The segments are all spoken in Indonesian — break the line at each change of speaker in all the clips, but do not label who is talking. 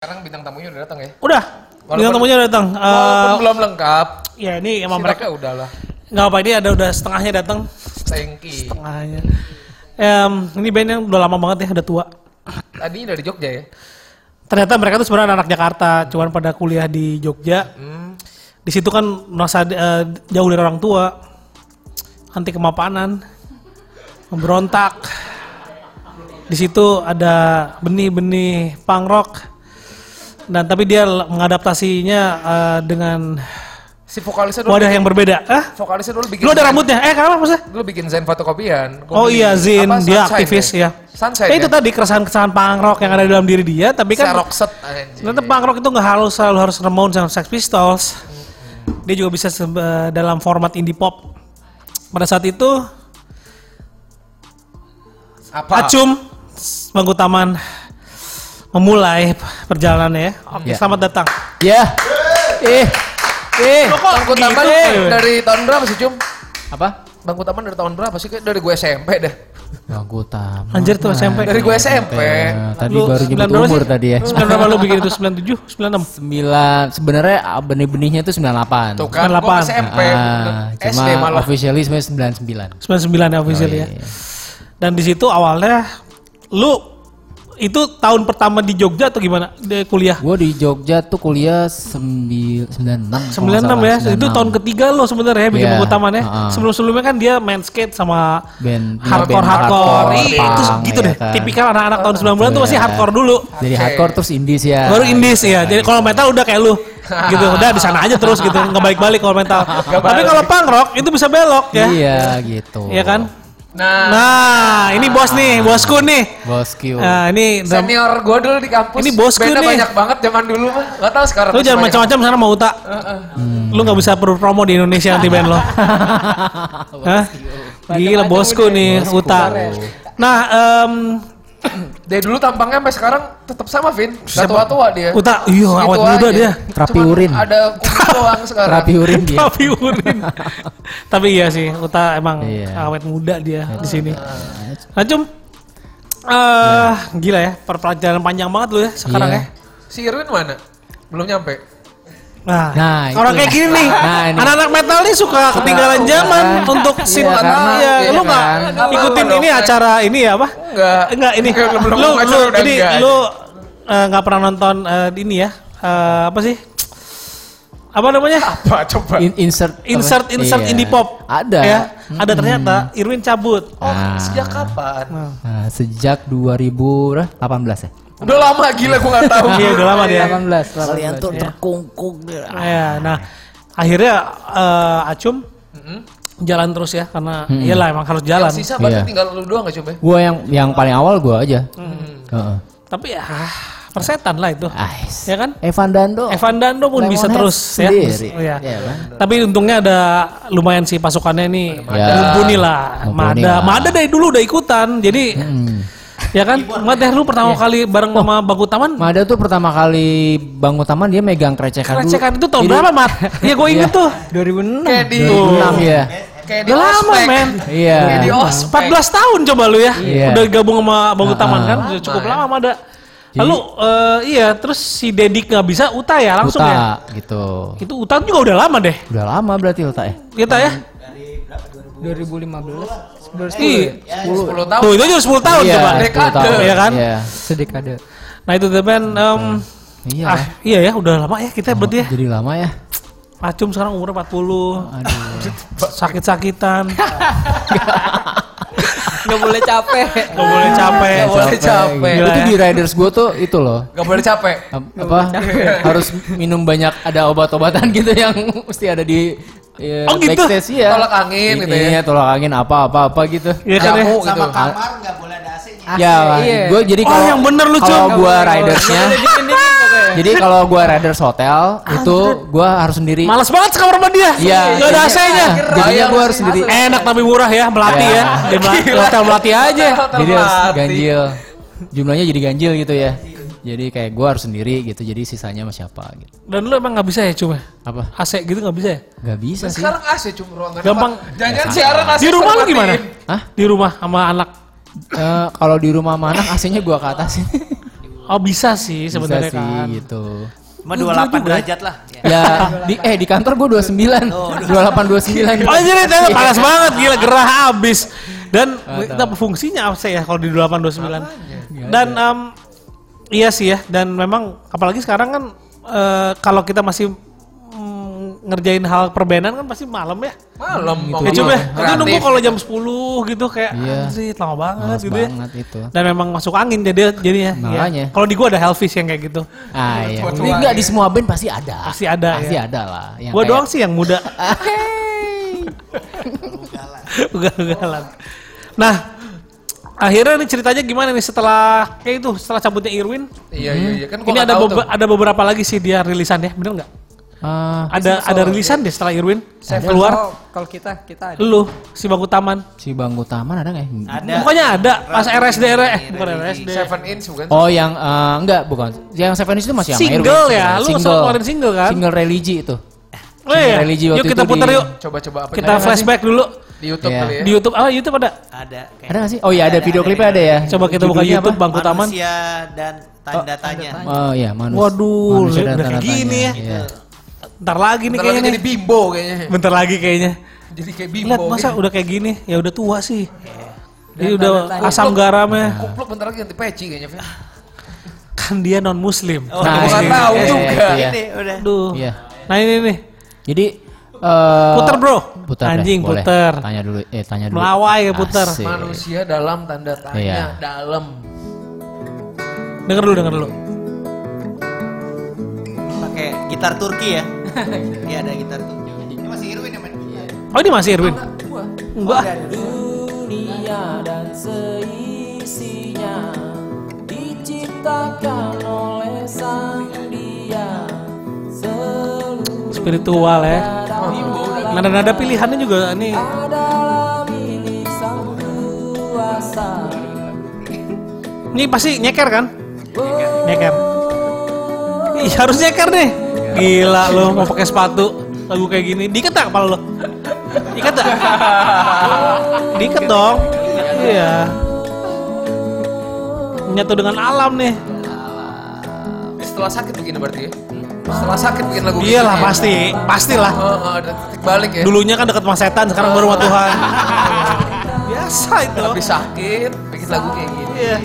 Sekarang bintang tamunya udah datang ya.
Udah.
Walaupun-
Bintang tamunya udah datang.
Walaupun belum lengkap,
ya ini emang mereka
udahlah.
nggak apa ini ada udah setengahnya datang.
Thanky.
Setengahnya. Em, ini band yang udah lama banget ya, udah tua.
Tadinya dari Jogja ya.
Ternyata mereka tuh sebenarnya anak Jakarta, cuman pada kuliah di Jogja.
Hmm.
Di situ kan merasa eh, jauh dari orang tua, anti kemapanan, memberontak. Di situ ada benih-benih punk rock. Dan tapi dia mengadaptasinya eh, dengan
Si vokalisnya dulu
wadah
bikin,
yang berbeda. Ah,
vokalisnya dulu bikin
lu ada
Zen-
rambutnya? Eh, kenapa maksudnya?
Dulu bikin Zen fotokopian. Gua
Oh iya
apa,
dia aktivis ya.
Sunshine
Ya, itu
ya?
tadi keresahan-keresahan punk rock yang ada di dalam diri dia, tapi kan ternyata punk rock itu nggak harus selalu harus Ramones sama Sex Pistols. Dia juga bisa eh, dalam format indie pop. Pada saat itu
Apa?
Acum Bangku Taman memulai perjalanannya ya. Oke,
Ya.
selamat datang.
Ya. Eh. Eh.
Bangku Taman
gitu?
dari tahun berapa sih, Cum?
Apa?
Bangku Taman dari tahun berapa sih? Dari gue SMP deh.
Bangku taman.
Anjir tuh SMP.
Dari gue SMP.
Ya, tadi
Lu
baru
sembilan
nyebut umur
sih?
tadi ya.
Sembilan berapa lu bikin itu? 97, 96.
Sembilan sebenarnya ah, benih-benihnya itu 98.
Tuh kan, gue
98.
SMP.
Ah,
SD
cuma
malah.
officially sebenarnya 99.
99 ya official ya.
iya.
Dan di situ awalnya lu itu tahun pertama di Jogja atau gimana? Di kuliah?
Gue di Jogja tuh kuliah sembil, 96.
96 ya. Itu tahun ketiga lo sebenarnya ya bikin
Iya,
buku taman ya.
heeh.
Sebelum-sebelumnya kan dia main skate sama
Band-
hardcore
band
hardcore.
hardcore,
Iya, itu gitu
ya
deh.
kan.
Tipikal anak-anak tahun 90-an tuh masih
Iya.
hardcore dulu.
Oke.
hardcore terus indies ya.
Baru indies ya. Jadi kalau metal udah kayak lu. gitu. Udah di sana aja terus gitu. Nggak balik-balik kalau metal. Tapi kalau punk rock itu bisa belok ya.
Iya gitu.
Iya kan?
Nah,
Nah, ini bos nih, bosku nih.
Bosku.
Nah, ini
senior gue dulu di kampus.
Ini bosku
Beda
nih.
banyak banget zaman dulu mah. Gak tau sekarang.
Lu jangan macam-macam sana mau Uta. Lu nggak bisa perlu promo di Indonesia nanti band lo. Hah? Gila bosku nih Uta. Nah, em,
Dari dulu tampangnya sampai sekarang tetap sama, Vin. Gak tua-tua dia.
Uta, iya
Segitu
awet muda
aja.
dia.
Terapi
Cuman
urin.
Ada doang sekarang.
Rapi urin dia.
Tapi urin. Tapi iya sih, Uta emang
Iya.
awet muda dia di sini. Nah, Cum, eh gila ya, perpelajaran panjang banget lu ya sekarang
Iya.
ya.
Si Irwin mana? Belum nyampe.
Nah,
Nah,
orang kayak gini nih,
Nah,
anak-anak metal nih suka ketinggalan zaman untuk scene
Iya, karena-
ya,
iya
lu nggak
kan.
ikutin ini acara ini ya apa?
Enggak.
Enggak ini.
Belum
lu lu
udah
jadi lu nggak pernah nonton eh, ini ya? Eh, apa sih? Apa namanya?
Apa coba?
In- insert apa?
Insert insert
Iya.
indie pop.
Ada.
Ya, ada ternyata Irwin cabut.
Oh,
Nah.
sejak kapan?
Nah, sejak 2018 ya.
Udah lama gila gue gak tahu.
Iya, udah lama dia.
18. Kalian tuh
ya.
terkungkung.
Ya, nah akhirnya eh, Acum jalan terus ya karena iyalah emang harus jalan.
Yang sisa berarti
Iya.
tinggal lu doang gak coba?
Gua yang yang paling awal gua aja.
Hmm.
Heeh.
Tapi ya persetan lah itu.
Ais.
Ya kan?
Evan Dando.
Evan Dando pun bisa
Lemonhead
terus ya.
sendiri.
Iya.
Iya kan?
Tapi untungnya ada lumayan sih pasukannya nih
Ya.
mumpuni lah.
Mumpuni
Mada,
lah.
Mada dari dulu udah ikutan. Jadi
Hmm.
Ya kan, Mada lu pertama kali bareng sama Bagu Taman.
Mada tuh pertama kali Bang Utaman dia megang krecekan dulu.
Recekan itu tahun
Jadi-
berapa, Mat? Iya, gue inget
Iya.
tuh.
2006.
Kayak di-
2006 ya.
Kayak di
lama, men.
Iya.
Kayak di ospek.
14 tahun coba lu ya.
Iya.
Udah gabung sama Bagu
Ah,
Taman
ah.
kan. Udah cukup
Lama ya.
lama Mada. Lalu eh, iya, terus si Dedik nggak bisa, Uta ya langsung
Uta
ya.
gitu.
Itu Uta juga udah lama deh.
Udah lama berarti Uta ya.
Kita ya.
2015
Iya.
10 tahun.
Tuh itu aja 10 tahun
iya,
coba.
10
Dekade.
tahun.
Iya kan?
Iya.
sedekade
Nah itu em,
Iya.
ah iya ya udah lama ya kita berarti ya.
Jadi lama ya.
Acum sekarang umur 40,
Aduh.
sakit-sakitan,
nggak boleh capek
gak boleh capek.
Gak boleh capek.
Gila
Itu
ya.
di riders gua tuh itu loh.
Gak boleh capek.
Ap- apa harus minum banyak ada obat-obatan gitu yang mesti ada di ya,
Oh, gitu?
backstage ya.
Tolak angin gitu ya.
Iya, tolak angin apa apa apa gitu.
Iya kan ya.
Jamu gitu.
sama kamar nggak boleh ada AC-nya.
Ya,
iya.
gue jadi
Oh,
kalau
yang bener lu,
kalau gua ridersnya, jadi kalau gua riders hotel itu gua harus sendiri.
Males banget sekamar sama dia.
Iya.
Gak ada AC-nya.
Jadinya gua harus sendiri.
Enak tapi murah ya, melati
Iya.
ya. Di hotel melati aja.
Jadi harus ganjil. Jumlahnya jadi ganjil gitu ya. Jadi kayak gua harus sendiri gitu. Jadi sisanya sama siapa gitu.
Dan lu emang gak bisa ya cuma
Apa?
AC gitu gak bisa ya?
Gak bisa sih.
Sekarang AC cuma ruangan.
Gampang.
Jangan siaran AC
Di rumah lu gimana?
Hah?
Di rumah sama anak.
Eh, kalau di rumah mana AC-nya gua ke atasin.
Oh bisa sih
Bisa
sebenarnya
sih
kan.
gitu.
Cuma 28 derajat lah. Ya.
Di eh di kantor gue 29. 28 29.
Oh jadi itu panas banget gila gerah habis. Dan apa fungsinya apa sih ya kalau di 2829? Dan em, iya sih ya dan memang apalagi sekarang kan eh, kalau kita masih mm, ngerjain hal perbenan kan pasti malam ya.
Malam
Gitu.
Ya coba ya, itu nunggu kalau jam 10 gitu kayak
Iya.
anjir lama banget
Males
gitu ya.
banget itu.
Dan memang masuk angin jadi jadinya. ya.
Makanya.
Kalau di gua ada Helvis yang kayak gitu.
Ah iya.
Tua-tua
Ini enggak
ya.
di semua band pasti ada.
Pasti ada,
Pasti
ya.
ada lah. Yang
Gua
kayak-
doang sih yang muda. Ugal-ugalan. Nah, akhirnya nih ceritanya gimana nih setelah kayak itu setelah cabutnya Irwin?
Iya iya iya kan gua
ini ada
tuh.
ada beberapa lagi sih dia rilisan ya, bener nggak?
Ah,
Ada ada rilisan deh setelah Irwin
Seven
keluar.
Kalau kita kita ada.
Lu si bangku taman.
si Bangku Taman ada nggak ya?
Ada.
Pokoknya ada pas RSD eh bukan RSD.
Seven inch bukan?
Oh yang eh, enggak bukan. Yang Seven Inch itu masih sama
Single
Irwin
ya? Lu
Single.
keluarin single kan?
Single religi itu.
Oh iya.
religi
Yuk
waktu
kita
itu
putar
di-
yuk.
Coba-coba apa?
Kita flashback dulu
di YouTube
Iya.
kali ya.
di YouTube. Ah, YouTube ada.
Ada. kayak
Ada nggak sih? Oh iya ada video klipnya ada ya.
Coba kita buka YouTube
apa?
bangku taman.
Manusia dan tanda tanya.
Oh iya manusia.
Waduh,
manusia dan tanda
gini
tanya.
ya.
Iya.
Ntar lagi nih
Bentar lagi
kayaknya.
jadi bimbo kayaknya.
Bentar lagi kayaknya.
Jadi kayak bimbo.
Lihat masa
gitu.
udah kayak gini, ya udah tua sih. Jadi
Dan
udah
tanya.
asam garamnya.
Kupluk bentar lagi ganti peci kayaknya.
Kan dia non muslim.
Oh,
Nah, ini-
tahu
iya,
juga.
itu ya.
Ini udah.
Aduh.
Iya.
Nah ini nih,
Jadi eh
Puter, bro.
Puter deh,
Anjing,
boleh.
puter.
Tanya dulu eh tanya dulu.
Melawai ya, puter.
Asik.
Manusia dalam tanda tanya
Iya.
dalam.
denger dulu, denger dulu.
Pakai gitar Turki ya. Iya ada gitar Turki. Ini masih Irwin yang main.
Oh ini masih Irwin? Enggak.
Dunia dan seisinya diciptakan oleh sang dia
Spiritual ya. Nada-nada pilihannya juga nih. Ini pasti nyeker kan? Nyeker. Ih, harus nyeker nih. Gila lo mau pakai sepatu lagu kayak gini. Diikat tak kepala lo? Diikat tak? Diikat dong. Iya. Nyatu dengan alam nih.
Setelah sakit begini berarti ya? Setelah sakit bikin lagu
Iyalah
gini ya?
pasti, pastilah.
Oh, oh, ada titik balik ya.
Dulunya kan dekat sama setan, sekarang baru sama Tuhan. Biasa itu.
Habis sakit bikin lagu kayak gini.
Iya.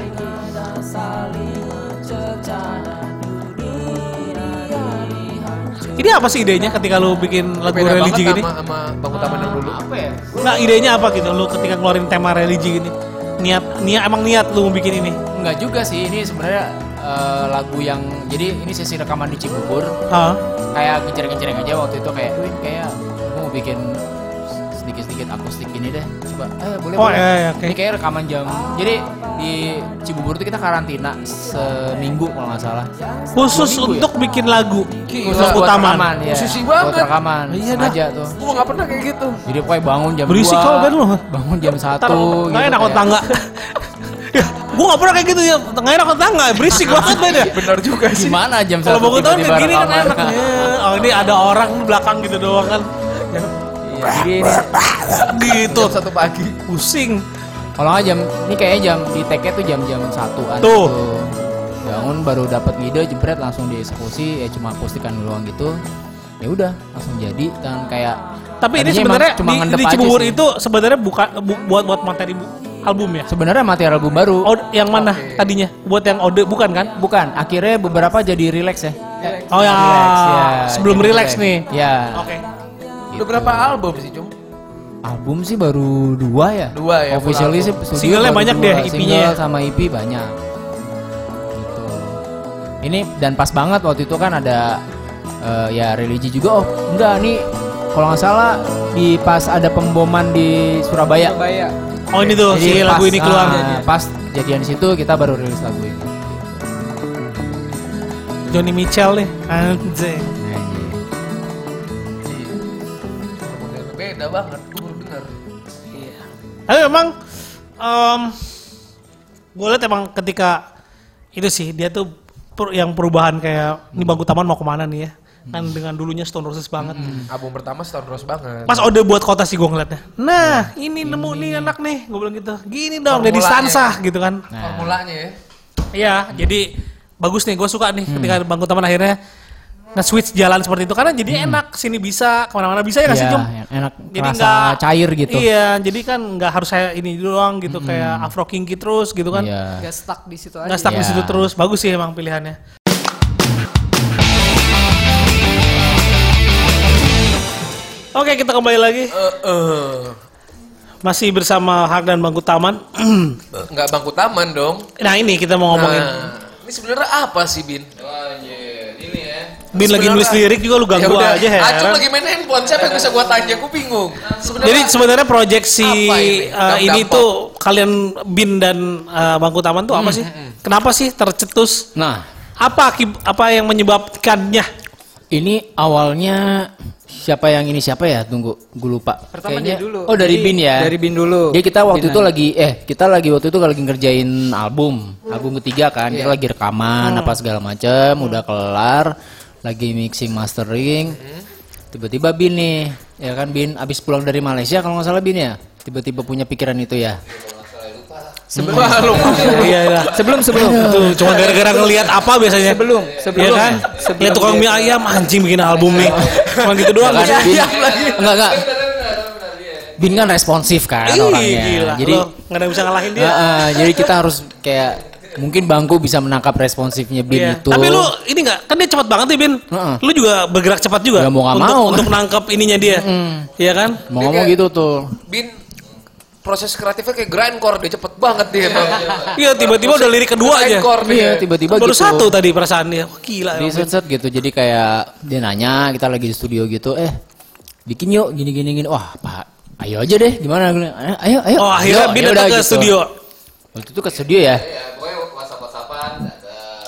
Ini apa sih idenya ketika lu bikin lagu
Beda
religi gini?
sama, sama Bangku Taman yang dulu.
Apa ya?
Nggak idenya apa gitu lu ketika ngeluarin tema religi gini? Niat, niat emang niat lu mau bikin ini?
Enggak juga sih. Ini sebenarnya eh, lagu yang jadi ini sesi rekaman di Cibubur.
Hah?
Kayak gencereng-gencereng aja waktu itu kayak, "Win, kayak aku mau bikin sedikit-sedikit akustik ini deh." Coba, "Eh, boleh
Oh,
boleh."
iya, iya, oke.
Ini kayak rekaman jam. Jadi di Cibubur tuh kita karantina seminggu kalau nggak salah.
Khusus
minggu
untuk bikin lagu.
Gila.
Khusus
Buat
utama.
rekaman, ya. Buat
banget.
rekaman.
Iya,
sengaja tuh.
Gua nggak pernah kayak gitu.
Jadi pokoknya bangun jam
Berisik
2,
kalau band lu.
Bangun jam 1
Ntar nggak enak
kayak-
tangga. ya, gua gak pernah kayak gitu ya. Nggak enak tangga, berisik banget beda.
Benar juga sih.
Gimana jam
Kalau
1
bangun tahun kayak gini kan
rekaman?
enak. Ya, Oh ini ada orang di belakang gitu doang kan.
Iya, jadi ini-
Gitu.
Jam satu pagi.
Pusing.
Kalau nggak jam, ini kayaknya jam di tag tuh jam-jam satuan
Tuh.
gitu. Bangun baru dapat ide jebret langsung dieksekusi ya cuma akustikan doang gitu. Ya udah langsung jadi dan kayak
Tapi ini sebenarnya
cuma
di, di Cibubur itu sebenarnya bukan bu- buat buat materi bu- album ya.
sebenarnya materi album baru.
Oh, yang mana
Oke.
tadinya? Buat yang ode bukan kan?
Bukan, akhirnya beberapa jadi relax ya.
Oh ya,
Relax, ya.
sebelum
Jadi
relax nih.
Ya.
Oke.
Udah berapa album sih, Cung?
Album sih baru dua ya.
Dua ya,
Officially sih
Single-nya
baru
banyak
dua.
deh, EP-nya
Single
ya.
sama EP banyak. Gitu. Ini dan pas banget waktu itu kan ada eh, ya religi juga. Oh enggak nih kalau nggak salah di pas ada pemboman di Surabaya.
Surabaya.
Oh ini tuh si
Jadi
lagu
pas-
ini keluar.
ah, pas jadian di situ kita baru rilis lagu ini.
Johnny Mitchell nih. Anjing.
Beda banget. Gue baru dengar.
Tapi memang em gue lihat emang ketika itu sih dia tuh per- yang perubahan kayak ini bangku taman mau ke mana nih ya kan dengan dulunya Stone Roses banget.
Album pertama Stone Rose banget.
Pas Ode buat kota sih gue ngeliatnya. Nah ini nemu nih anak nih gue bilang gitu. Gini dong jadi. Stansa gitu kan.
Nah.
Formulanya ya.
Iya jadi bagus nih gue suka nih ketika bangku taman akhirnya nge-switch jalan seperti itu karena jadi enak sini bisa ke mana-mana bisa ya nggak sih
Iya,
Jum?
yang enak
Jadi
rasa
nggak
cair gitu.
Iya, jadi kan nggak harus saya ini doang gitu kayak afro kinky terus gitu kan.
Iya.
Gak stuck di situ aja.
Nggak stuck di
Iya.
situ terus. Bagus sih emang pilihannya. Oke, kita kembali lagi.
Eh, eh.
Masih bersama Hak dan Bangku Taman.
Nggak bangku taman dong.
nah, ini kita mau ngomongin.
Nah, ini sebenarnya apa sih Bin?
Ini
Bin lagi nulis lirik juga lu ganggu
Ya
aja
Acung
heran.
lagi main handphone, siapa yang bisa gua tanya? Gua bingung. Sebenarnya
Jadi sebenarnya proyek si
Apa ini?
uh, ini tuh kalian Bin dan uh, Bangku Taman tuh apa sih? Kenapa sih tercetus?
Nah,
Apa akib- apa yang menyebabkannya?
ini awalnya siapa yang ini siapa ya? Tunggu, gue lupa.
Pertama
Kayaknya-
dulu.
Oh dari
Jadi,
Bin ya.
dari Bin dulu.
Jadi kita waktu
Binan.
itu lagi eh kita lagi waktu itu lagi ngerjain album, album ketiga kan. Kita lagi rekaman apa segala macam, udah kelar, lagi mixing mastering. Tiba-tiba Bin nih, ya kan Bin abis pulang dari Malaysia kalau nggak salah Bin ya. Tiba-tiba punya pikiran itu ya.
sebelum lu
Iya, iya.
Sebelum sebelum.
Itu cuma gara-gara ngelihat apa biasanya?
Sebelum,
Iya
sebelum.
kan?
Sebelum
Lihat tukang mie ayam anjing bikin album nih. Cuma gitu doang.
Ya kan,
kan?
Bin, enggak enggak. Bin kan responsif kan
Ih,
orangnya.
gila.
Jadi
nggak ada bisa ngalahin dia.
Jadi kita harus kayak mungkin bangku bisa menangkap responsifnya Bin
Iya.
itu.
Tapi lu ini nggak? Kan dia cepat banget nih Bin.
Heeh.
Lu juga bergerak cepat juga.
Ya, mau nggak
untuk,
mau.
Untuk nangkep ininya dia. Iya kan?
mau ngomong gitu tuh.
Bin proses kreatifnya kayak grindcore dia cepet banget dia.
Iya tiba-tiba udah lirik kedua aja.
Iya, tiba-tiba
Baru
gitu.
satu tadi perasaan dia. Wah, gila.
Di set, set gitu. Jadi kayak dia nanya, kita lagi di studio gitu, eh bikin yuk gini gini gini. Wah, Pak, ayo aja deh. Gimana? "Eh, Ayo, ayo.
Oh akhirnya
Ayo,
Bin datang ke
gitu.
studio.
Waktu itu ke studio ya.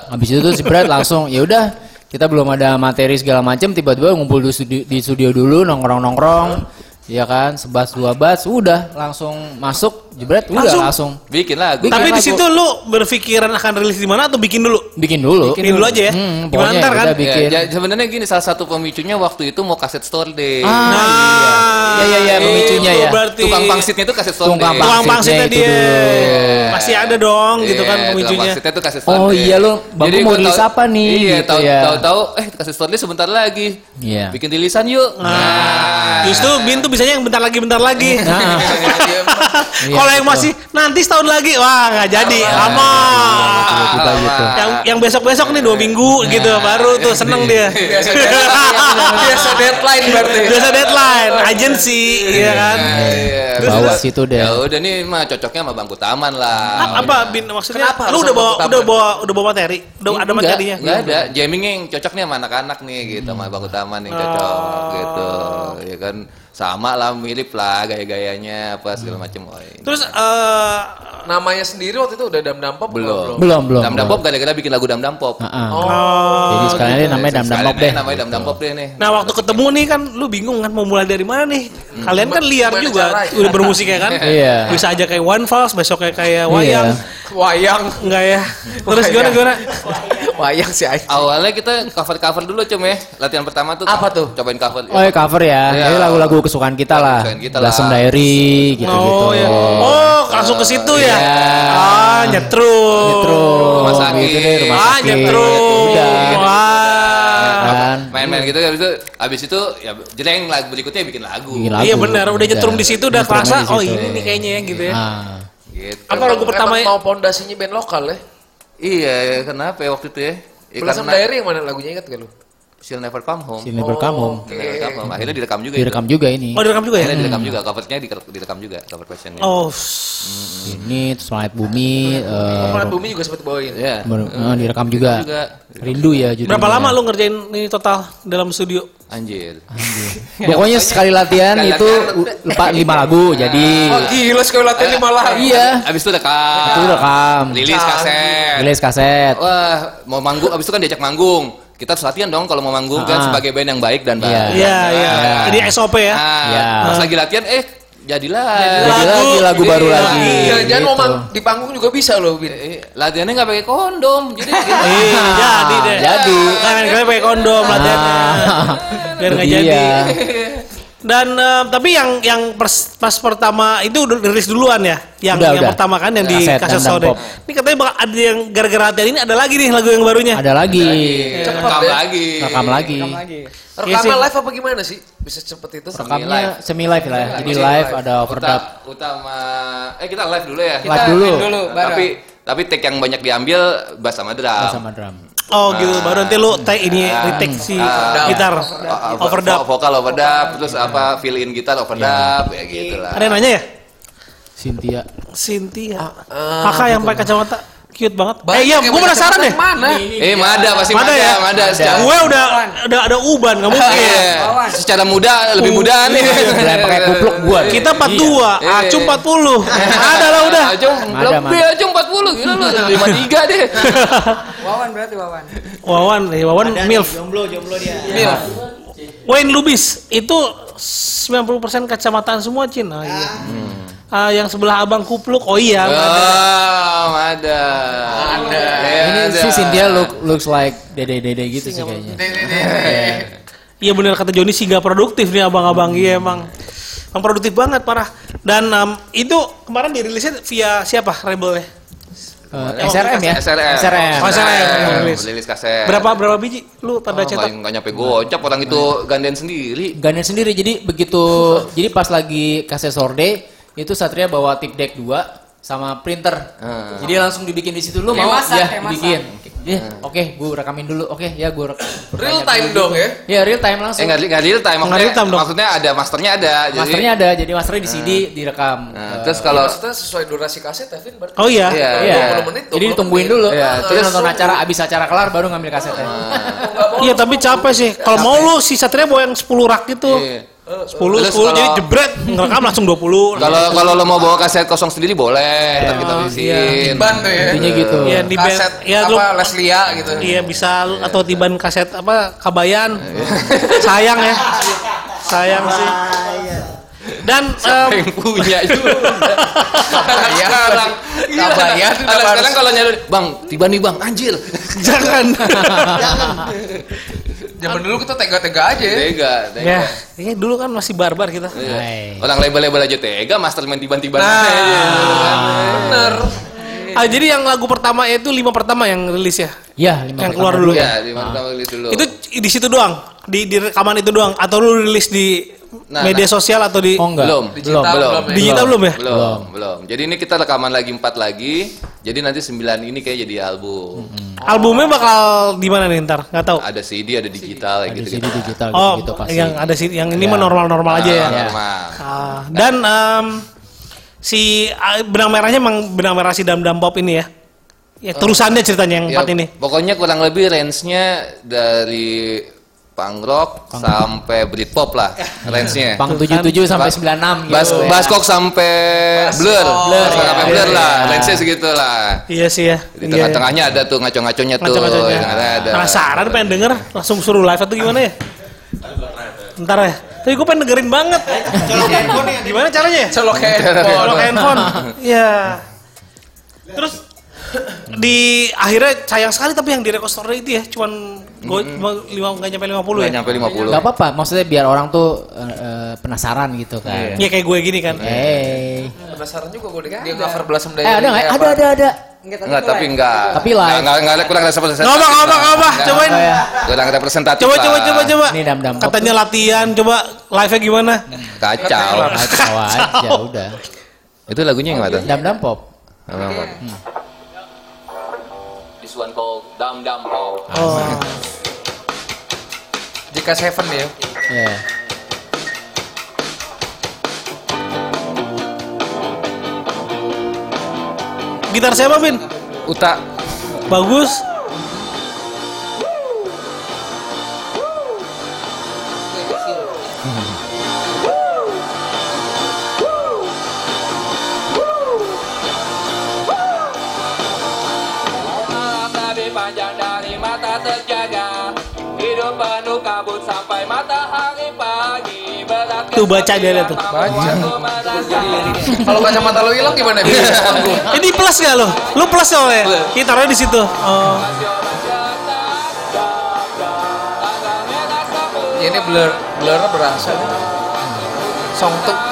Habis itu tuh si Brad langsung ya udah kita belum ada materi segala macam tiba-tiba ngumpul di studio, di studio dulu nongkrong-nongkrong ya kan sebas dua bas udah langsung masuk jebret udah
Langsung?
langsung
Bikin lagu.
Bikin
Tapi di situ lu berpikiran akan rilis di mana atau bikin dulu?
bikin dulu
Bikin dulu aja ya.
Hmm,
Gimana
pokoknya
ntar kan?
udah bikin
Ya, ya, sebenarnya gini salah satu pemicunya waktu itu mau kaset store day.
Ah,
Nah,
iya iya iya pemicunya
itu
ya
Berarti
Tukang pangsitnya itu kaset store
Tukang
day.
tukang
pangsitnya itu
dia.
dulu.
Masih ada dong gitu kan
Iya,
pemicunya.
itu kaset store
Oh iya, lu, Bang, mau rilis
tahu-
apa nih,
Iya,
gitu
tahu
ya.
tahu-tahu eh kaset store day sebentar lagi.
Iya.
Bikin rilisan yuk.
Nah, justru Bin tuh bisanya yang bentar lagi bentar lagi.
Nah,
Iya,
Kalau yang masih nanti setahun lagi, wah nggak jadi, lama.
tiba-tiba gitu
Yang yang besok besok nih dua minggu gitu, baru tuh seneng dia.
Biasa deadline, biasa deadline berarti.
Biasa deadline, agency, ya kan.
Iya.
bawa situ deh
Ya udah nih mah cocoknya sama bangku taman lah.
A- Apa Bin maksudnya?
Kenapa
Lu udah bawa udah bawa udah bawa materi, udah ada
Enggak,
materinya.
Enggak ada. Jammingnya yang cocok nih sama anak-anak nih gitu sama bangku taman yang cocok
Oh.
gitu. Ya kan sama lah mirip lah gaya-gayanya apa segala macam. Oh, ini.
Terus eh
Namanya sendiri waktu itu udah dam dam pop
belum.
belum belum
Dam Dam Pop gara-gara bikin lagu Dam Dam Pop.
Heeh.
oh,
jadi sekalian dia namanya dam dam pop deh
Namanya Dam Dam Pop deh nih.
Nah waktu ketemu nih kan lu bingung kan mau mulai dari mana nih? Kalian kan liar juga udah bermusik ya kan?
Iya.
Bisa aja kayak One Falls, besok kayak kayak Wayang.
Wayang.
Enggak ya? Terus gimana gimana?
Wayang sih.
Awalnya kita cover-cover dulu cum ya. Latihan pertama tuh.
Apa tuh?
Cobain cover.
Oh ya cover ya,
Iya.
jadi lagu-lagu kesukaan kita lah,
Kesukaan kita lah.
Diary gitu-gitu.
Oh ya. Oh, langsung ke situ ya.
Iya.
Ah, nyetrum.
Terus
Rumah sakit.
gitu deh, rumah
Ah,
sakit.
nyetrum.
Udah.
Wah.
Kan.
Main-main gitu habis itu habis itu ya jeleng lagu berikutnya bikin lagu.
Bikin lagu.
Iya benar, udah nyetrum di situ udah kerasa. Oh ini nih kayaknya ya gitu ya.
Ah.
Gitu.
Apa lagu pertama?
mau pondasinya band lokal ya?
Iya, ya, kenapa ya waktu itu ya? Ya, karena
Diary yang mana lagunya ingat gak lu?
She'll Never Come Home.
She'll Never Come Home.
She'll Never Come Home. Akhirnya direkam juga.
Direkam juga ini.
Oh direkam juga ya?
Akhirnya direkam juga, covernya di- direkam juga, cover versionnya.
Oh,
Ini terus Langit Bumi. eh,
Planet Bumi juga sempat bawain.
Iya.
ber- eh, direkam juga.
juga.
Rindu ya judulnya.
berapa lama lu ngerjain ini total dalam studio?
Anjir.
Pokoknya sekali latihan
Sekali
itu
latihan.
u- lupa lima lagu. Jadi
Oh gila sekali latihan lima lagu.
iya.
Abis itu rekam.
Itu rekam.
Rilis kaset.
Rilis kaset.
Wah, mau manggung, abis itu kan diajak manggung. Kita harus latihan dong kalau mau manggung kan
Ah.
sebagai band yang baik dan baik.
Iya.
Iya, iya. Ini SOP ya.
Nah,
Iya.
pas lagi latihan, eh jadilah.
Jadi
Lagu.
lagi lagu baru
Iya.
lagi.
Mau
Gitu.
mang- di panggung juga bisa loh.
Eh, latihannya nggak pakai kondom, jadi gitu.
Iya, jadi deh.
Jadi.
Kan pakai kondom latihannya.
Ah,
Biar nggak
itu
jadi. Dan eh, tapi yang yang pers- pas pertama itu udah rilis duluan ya, yang
Udah,
yang
udah.
pertama kan yang di
Kaset
kaset
Gundam
sore.
Pop.
Ini katanya bakal ada yang gara-gara hati ini ada lagi nih lagu yang barunya.
Ada lagi.
Rekam
deh.
lagi.
Rekam lagi.
Iya sih.
Rekaman live apa gimana sih? Bisa cepet itu?
Rekamnya semi live lah ya. Jadi
Semi
live
live.
ada overdub.
Uta- utama eh kita live dulu ya.
Live dulu.
dulu bareng.
tapi tapi take yang banyak diambil bass sama drum.
sama drum.
Oh gitu, baru nanti lu take ini
Ah.
retake si
Ah.
gitar overdub.
vo- Vokal overdub, terus apa fill in gitar overdub, ya gitu lah.
Ada yang nanya ya?
Cynthia.
Cynthia.
Ah,
Kakak yang pakai kacamata cute banget.
Banyak
eh iya, gue penasaran deh.
Mana?
Eh, Mada pasti
Mada
Mada,
ya?
Mada, secara,
Gue udah udah ada uban, nggak mungkin.
Iya, secara muda lebih muda nih.
Udah pakai kupluk gua.
Kita 42,
Iya.
Acu 40. Ada lah udah.
Acung,
Mada,
lebih
Mada.
Acung 40 gila lu, 53 deh.
Wawan berarti Wawan.
Wawan, eh, Wawan MILF.
Jomblo, jomblo dia.
Mil.
Wayne Lubis itu 90% kacamataan semua Cin. Oh, iya. Ah, yang sebelah abang kupluk. Oh iya.
Oh, Mada. Ada.
Ini si Cynthia look looks like dede-dede gitu sih kayaknya.
Iya bener kata Joni sih gak produktif nih abang-abang. Iya emang. Emang produktif banget parah. Dan em, itu kemarin dirilisnya via siapa Rebel ya?
Eh, SRM ya?
SRM.
SRM.
Oh, SRM. Rilis.
Rilis kaset.
Berapa berapa biji? Lu tanda
Oh,
cetak?
nggak- nggak nyampe gocap orang itu ganden sendiri.
Ganden sendiri jadi begitu jadi pas lagi kaset sorde itu Satria bawa tip deck 2 sama printer.
Hmm.
Jadi langsung dibikin di situ lu
Kayak
mau
masak,
ya
kayak masak.
bikin. Ya, oke, gue rekamin dulu. Oke, ya gue
Real time dong ya?
Ya, real time
Eh
langsung.
nggak nggak real time maksudnya,
real time dong.
maksudnya ada masternya ada. Jadi,
Masternya ada, jadi masternya di CD direkam.
Nah,
Eh,
terus kalau
Maksudnya sesuai durasi kaset ya, Vin? Berarti
Oh iya.
Iya.
Iya.
20 menit,
Jadi
20
ditungguin
menit.
dulu.
Iya,
terus
terus-
nonton acara abis acara kelar baru ngambil kasetnya.
Iya tapi capek sih. Kalau mau lu si Satria bawa yang 10 rak itu.
Iya.
10
Terus
10 jadi jebret ngerekam langsung 20.
kalau kalau lo mau bawa kaset kosong sendiri boleh, ntar kita isiin.
Ban tuh ya.
Intinya gitu.
Iya di band.
Kaset
Ya
apa
lu
Leslia gitu.
Iya bisa lu- atau tiban kaset apa kabayan. Sayang ya. Sayang sih. Dan
Siapa
em,
yang punya juga. Anak
Iya,
sekarang. Gila,
Kabayan,
anak sekarang kalau nyari, bang, tiba nih bang, anjir.
jangan.
Zaman dulu kita tega-tega aja ya.
Tega, tega.
ya, ini dulu kan masih barbar kita.
Iya.
Hai.
Orang label-label aja tega, mastermind tiba-tiba
Nah,
aja.
bener.
Ah, jadi yang lagu pertama itu lima pertama yang rilis ya.
Ya, lima
Yang
pertama
keluar dulu.
Ya, di mana rilis dulu.
Itu di situ doang. Di di rekaman itu doang atau lu rilis di
Nah,
media
nah.
sosial atau di
Oh enggak.
Belum,
Digital
belum,
belum ya?
digital belum ya?
belum, belum. Jadi ini kita rekaman lagi empat lagi. Jadi nanti sembilan ini kayak jadi album.
Albumnya bakal di mana nih ntar? Nggak tahu.
Ada CD, ada digital, kayak
Ada
gitu.
CD digital
Oh,
gitu, pasti.
yang ada sih, yang ini
Ya.
mah normal-normal aja ya.
Normal.
Ah, dan em, si ah, benang merahnya emang benang merah si dam dam pop ini ya. Ya terusannya ceritanya yang
Ya,
empat ini.
Pokoknya kurang lebih range-nya dari punk rock sampai Britpop lah range-nya.
Pang 77 sampai 96 gitu.
Bas,
ya.
Baskok sampai Blur,
Blur,
Baskok
ya.
sampai Blur lah,
Iya.
range-nya segitu lah.
Iya sih ya.
Di tengah-tengahnya ada tuh ngaco-ngaconya tuh.
Ngaco-ngaconya.
ada, ada.
Penasaran pengen denger langsung suruh live atau gimana ya? Ntar ya. Tapi gue pengen dengerin banget. Gimana caranya ya?
Colok
Kalau
handphone.
handphone. Iya. Terus di akhirnya sayang sekali tapi yang di record store itu ya cuman go, lima nggak nyampe 50
Nggak
ya.
nyampe 50.
Gak apa-apa, maksudnya biar orang tuh eh, eh, penasaran gitu kan.
Ya kayak gue gini kan.
Hey.
Penasaran juga gue dia cover Blossom
Eh ada nggak? Ada ada ada.
Enggak, tapi enggak.
Tapi live.
Enggak, enggak, enggak, kurang representatif.
Nggak apa, nggak apa.
Enggak.
Cobain.
Kurang representatif
Coba
lah.
coba coba coba.
Ini dam-dam pop.
Katanya latihan, coba live-nya gimana?
Kacau.
Kacau aja udah.
Itu lagunya yang mana?
Dam dam pop.
This one called Dam Dam Pop.
Oh.
Jika Seven ya.
Ya.
Gitar siapa, Bin?
Uta.
Bagus.
Tapi
Tuh baca dia lihat tuh.
Baca. Kalau kacamata lo hilang gimana?
Ini plus gak lo? Lu plus ya? Kita taruhnya di situ. Oh.
Ini blur blurnya berasa. Songtuk.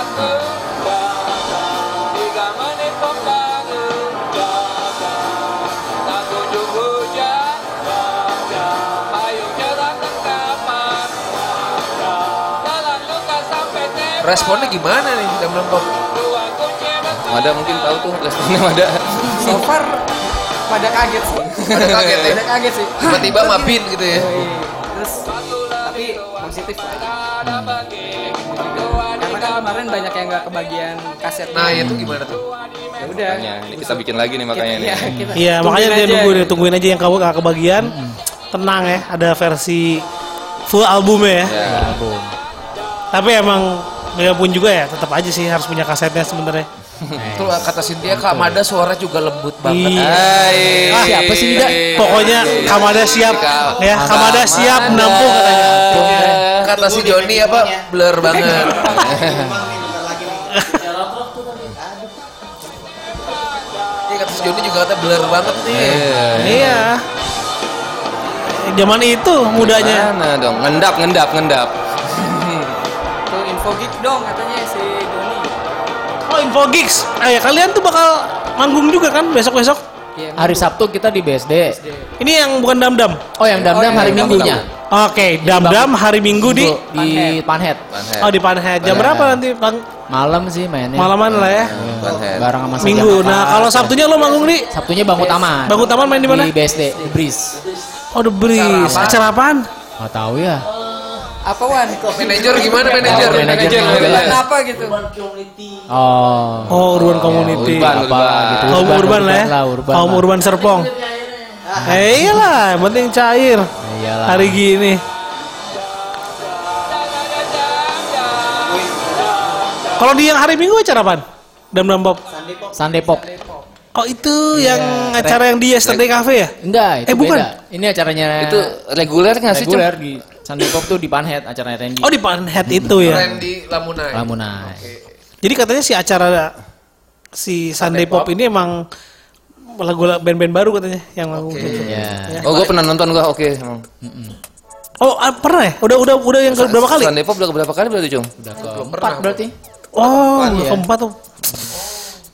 Responnya gimana nih
kunci betul
Ada mungkin tahu tuh responnya ada.
So far pada kaget sih.
Pada kaget ya?
Pada kaget sih.
Tiba-tiba mabin gitu ya.
Terus tapi positif lah.
Dua
Karena kan kemarin banyak yang nggak kebagian kaset.
Nah itu gimana tuh?
ya udah.
Makanya, ini kita bikin lagi nih makanya nih.
Iya, kita
Iya, makanya dia
aja
nunggu
gitu.
deh, tungguin aja yang kamu gak kebagian. Tenang ya, ada versi full albumnya ya.
Ya.
Tapi emang pun juga ya, tetap aja sih harus punya kasetnya sebenarnya.
Itu kata Cynthia Kak Mada suara juga lembut banget.
Iya.
Hai.
Ah,
siapa sih, Nida?
Pokoknya Kamada siap, ya Kamada siap menampung katanya.
Kata si Joni apa blur banget. Iya kata si Joni juga kata blur banget nih.
Iya. Zaman itu mudanya.
Mana dong? Ngendap, ngendap, ngendap.
Tuh info geek dong katanya si Doni.
Oh Info Gigs. Eh kalian tuh bakal manggung juga kan besok-besok?
Iya,
Hari Sabtu kita di BSD.
Ini yang bukan Dam-Dam.
Oh yang dam-dam
Oh,
hari
yang
Minggunya.
Oke, Dam-Dam hari Minggu di
di Panhead.
Panhead.
Oh di Panhead. Jam
Iya.
berapa nanti? Bang?
Malam sih mainnya.
Malaman lah ya.
Panhead.
Bareng sama
Minggu. Nah, kalau Sabtunya lo manggung di
Sabtunya Bangku Taman.
Bangku Taman main di mana?
Di BSD, di Breeze.
Oh, The Breeze. Acara apaan?
Nggak tahu ya.
Apa Wan?
Manajer gimana manajer?
Oh,
apa gitu?
Oh.
Oh, Urban Community.
Urban,
Apa gitu.
Kaum urban, lah ya.
urban
Kaum urban Serpong. Eh iyalah, yang penting cair.
Iyalah.
Hari gini. Kalau di yang hari Minggu acara apaan? Dam Dam Pop.
Sunday Pop.
Oh itu yang acara yang di Yesterday Cafe ya?
Enggak, itu
Eh, bukan.
beda. Ini acaranya
Itu reguler nggak sih?
Reguler di Sunday Pop tuh di Panhead acaranya Randy.
Oh di Panhead itu ya.
Randy Lamunai.
Lamunai.
Jadi katanya si acara si Sunday Pop ini emang lagu band-band baru katanya yang lagu gitu.
Ya.
Oh, gue pernah nonton gua. Oke, emang.
Oh ah, pernah ya? Udah udah udah yang ke berapa kali?
Sunday Pop udah berapa kali berarti, Cung?
Udah keempat berarti.
Oh, udah keempat tuh.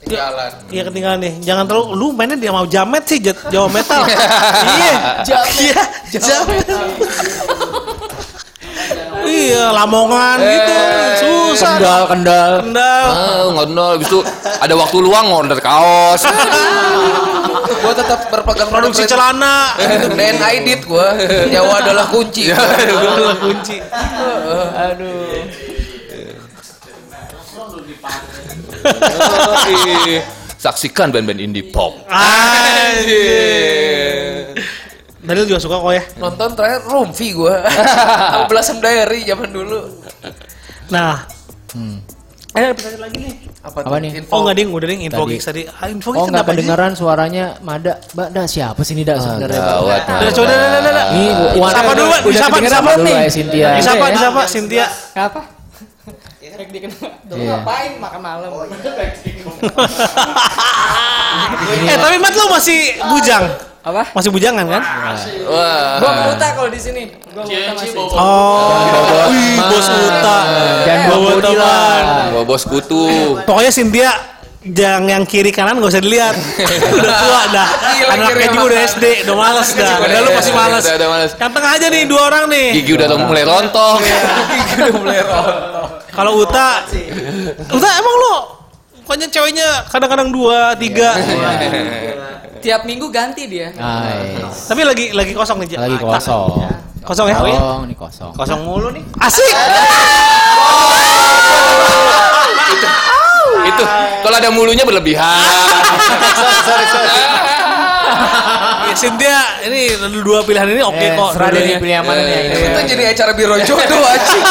Tinggalan.
Iya ketinggalan nih. Jangan terlalu lu mainnya dia mau jamet sih, Jawa metal. iya. Iya, jamet. Iya, Lamongan gitu. Susah.
Kendal, kendal.
Kendal.
Ah. Habis itu ada waktu luang order kaos.
Gua tetap berpegang
Produksi celana.
DNA edit gua. Nyawa adalah kunci.
Adalah kunci.
Aduh.
Saksikan band-band indie pop.
Anjir. Daniel juga suka kok ya.
Nonton terakhir Rumfi gua. Aku Blossom Diary zaman dulu.
Nah. Eh, ada pertanyaan lagi nih.
Apa,
Apa nih?
Info.
Oh enggak ding, udah ding info
Tadi.
gigs tadi. Ah, info
Oh
gigs
nggak
kenapa sih?
kedengeran suaranya Mada. Mbak, dah siapa sih ini dah sebenarnya?
Gawat.
Udah coba dah dah dah.
Wan-
Siapa dulu,
kedengeran
disapa
dulu
nih.
ya, Cynthia.
Disapa,
Ya.
disapa Cynthia.
Apa? Rek dikenal. Dulu
Iya.
ngapain makan malam?
Eh tapi Mat lu masih bujang.
Apa?
Masih bujangan kan?
Wah.
Gua Uta kalau di sini. Gua Uta masih.
Oh, wih, bos Uta
Dan
bawa
bawa
teman.
Gua bos kutu.
Pokoknya Cynthia yang yang kiri kanan gak usah dilihat. udah tua dah.
Gila,
Anaknya juga udah. SD, udah males dah. Udah lu masih males.
Udah, udah males.
Yang tengah aja nih dua orang nih.
Gigi udah mulai rontok.
Kalau Uta, Uta emang lo pokoknya ceweknya kadang-kadang dua, tiga.
Tiap minggu ganti dia.
Nice.
Tapi lagi lagi kosong nih.
Lagi kosong.
Kosong ya?
Kosong, ini kosong.
Kosong mulu nih. Asik.
Itu kalau ada mulunya berlebihan.
Ya, Cynthia, ini dua pilihan ini oke
Eh,
kok.
serah deh
dua-duanya.
nih pilih yang mana nih.
Eh,
Kita jadi acara biro jodoh aja.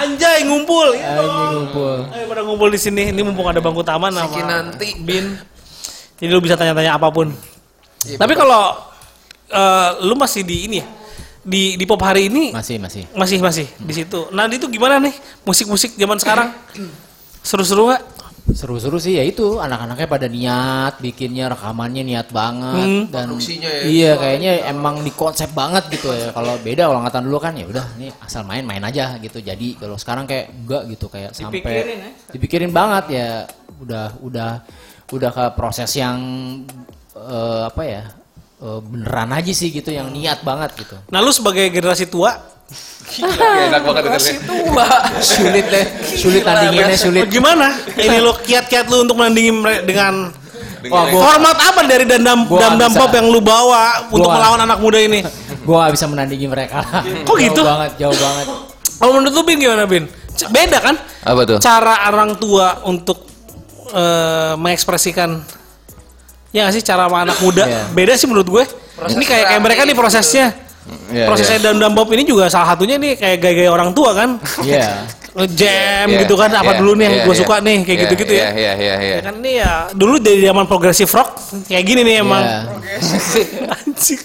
Anjay ngumpul.
Ini ngumpul.
Ayo pada ngumpul di sini. Ini mumpung ada bangku taman sama
Siki nanti.
Bin. Jadi lu bisa tanya-tanya apa pun.
Iya,
Tapi kalau eh, lu masih di ini ya, di di pop hari ini
Masih, masih.
masih masih di situ. Nah itu gimana nih musik-musik zaman sekarang? Seru-seru nggak?
Seru-seru sih ya itu. Anak-anaknya pada niat bikinnya rekamannya niat banget. Dan
Produksinya ya,
iya kayaknya emang di konsep banget gitu ya. Kalau beda kalau angkatan dulu kan ya udah ini asal main main aja gitu. Jadi kalau sekarang kayak enggak gitu kayak sampai
Dipikirin ya?
dipikirin banget ya. Udah udah udah ke proses yang eh, apa ya eh, beneran aja sih gitu yang niat banget gitu.
Nah lu sebagai generasi tua,
Gila, enak banget
tua.
sulit deh sulit tandinginnya sulit
gimana? Ini lu kiat-kiat lu untuk menandingi dengan
Wah, gua-
format apa dari dandam
Gua
dam dam
bisa.
pop yang lu bawa untuk melawan anak muda ini?
gua gak bisa menandingi mereka
Kok gitu?
jauh banget jauh banget
Kalau menurut lu Bin gimana Bin? C- Beda kan?
Apa tuh?
Cara orang tua untuk eh, mengekspresikan ya nggak sih cara sama anak muda
Iya.
beda sih menurut gue. ini kayak kayak mereka nih prosesnya.
Iya,
prosesnya
iya.
dam dam pop ini juga salah satunya nih kayak gaya-gaya orang tua kan.
Iya.
Jam
Iya,
gitu kan apa
iya,
dulu nih yang
iya,
gue
iya.
suka nih kayak
Iya,
gitu-gitu
iya,
ya.
Iya, iya, iya.
Ya kan ini ya dulu dari zaman progressive rock kayak gini nih emang.
Iya.
Anjing.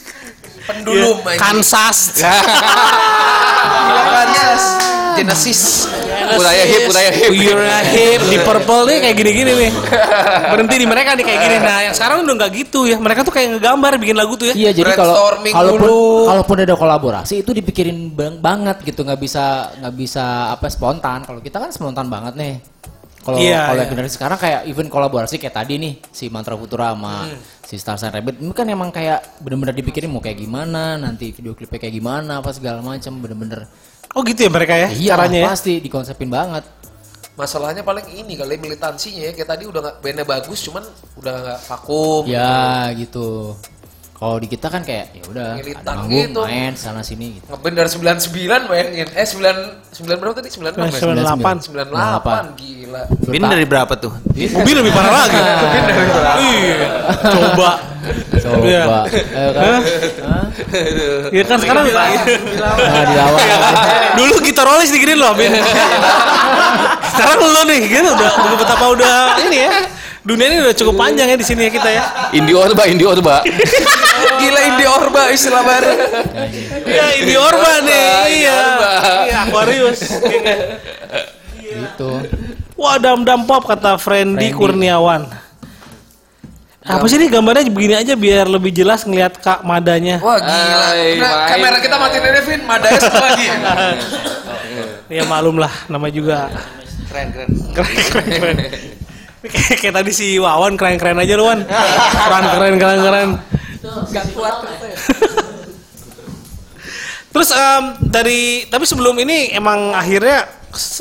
Pendulum
Iya.
anjing.
Kansas.
Gila Kansas. Genesis.
Budaya hip, budaya hip.
Ura hip di purple nih kayak gini-gini nih. Berhenti di mereka nih kayak gini. Nah, yang sekarang udah nggak gitu ya. Mereka tuh kayak ngegambar bikin lagu tuh ya.
Iya jadi kalau kalaupun kalaupun ada kolaborasi itu dipikirin bang- banget gitu nggak bisa nggak bisa apa spontan. Kalau kita kan spontan banget nih. Kalau
Iya,
kalau
iya.
generasi sekarang kayak even kolaborasi kayak tadi nih si Mantra Futura sama
Hmm.
Si Star Sign Rabbit ini kan emang kayak bener-bener dipikirin mau kayak gimana nanti video klipnya kayak gimana apa segala macam bener-bener
Oh gitu ya mereka ya
iya
caranya ya.
pasti dikonsepin banget.
Masalahnya paling ini kali militansinya ya. Kayak tadi udah nggak bandnya bagus, cuman udah nggak vakum.
Ya gitu. Kalau di kita kan kayak ya udah ada manggung
gitu.
main sana sini gitu.
Ngeband dari 99 bayangin. Eh 9 9 berapa tadi? 96 ya?
98.
98 gila.
Bin dari berapa tuh?
Mobil lebih parah lagi. Iya. Coba.
Coba.
Iya.
Ayo kan? Hah?
Ya kan sekarang
Nah, di awal.
dulu gitarolis diginin loh, Bin. sekarang lu nih gitu udah udah betapa udah ini ya. Dunia ini udah cukup panjang ya di sini ya kita ya.
Indi Orba, Indi Orba.
Gila Indi Orba istilah baru.
Iya, ini Orba nih. Iya.
Orba.
Iya, Aquarius.
Gitu.
Wah, dam-dam pop kata Friendly
Friendly.
Kurniawan. Apa sih nih gambarnya begini aja biar lebih jelas ngelihat Kak Madanya.
Wah gila.
Ay,
Nah,
main.
kamera kita matiin aja Vin, madanya satu lagi.
Ya maklum lah, nama juga
Keren keren.
keren keren. keren. Kayak, kayak tadi si Wawan keren-keren aja lu Wan. Keren keren keren keren.
Gak kuat.
Terus em, dari tapi sebelum ini emang akhirnya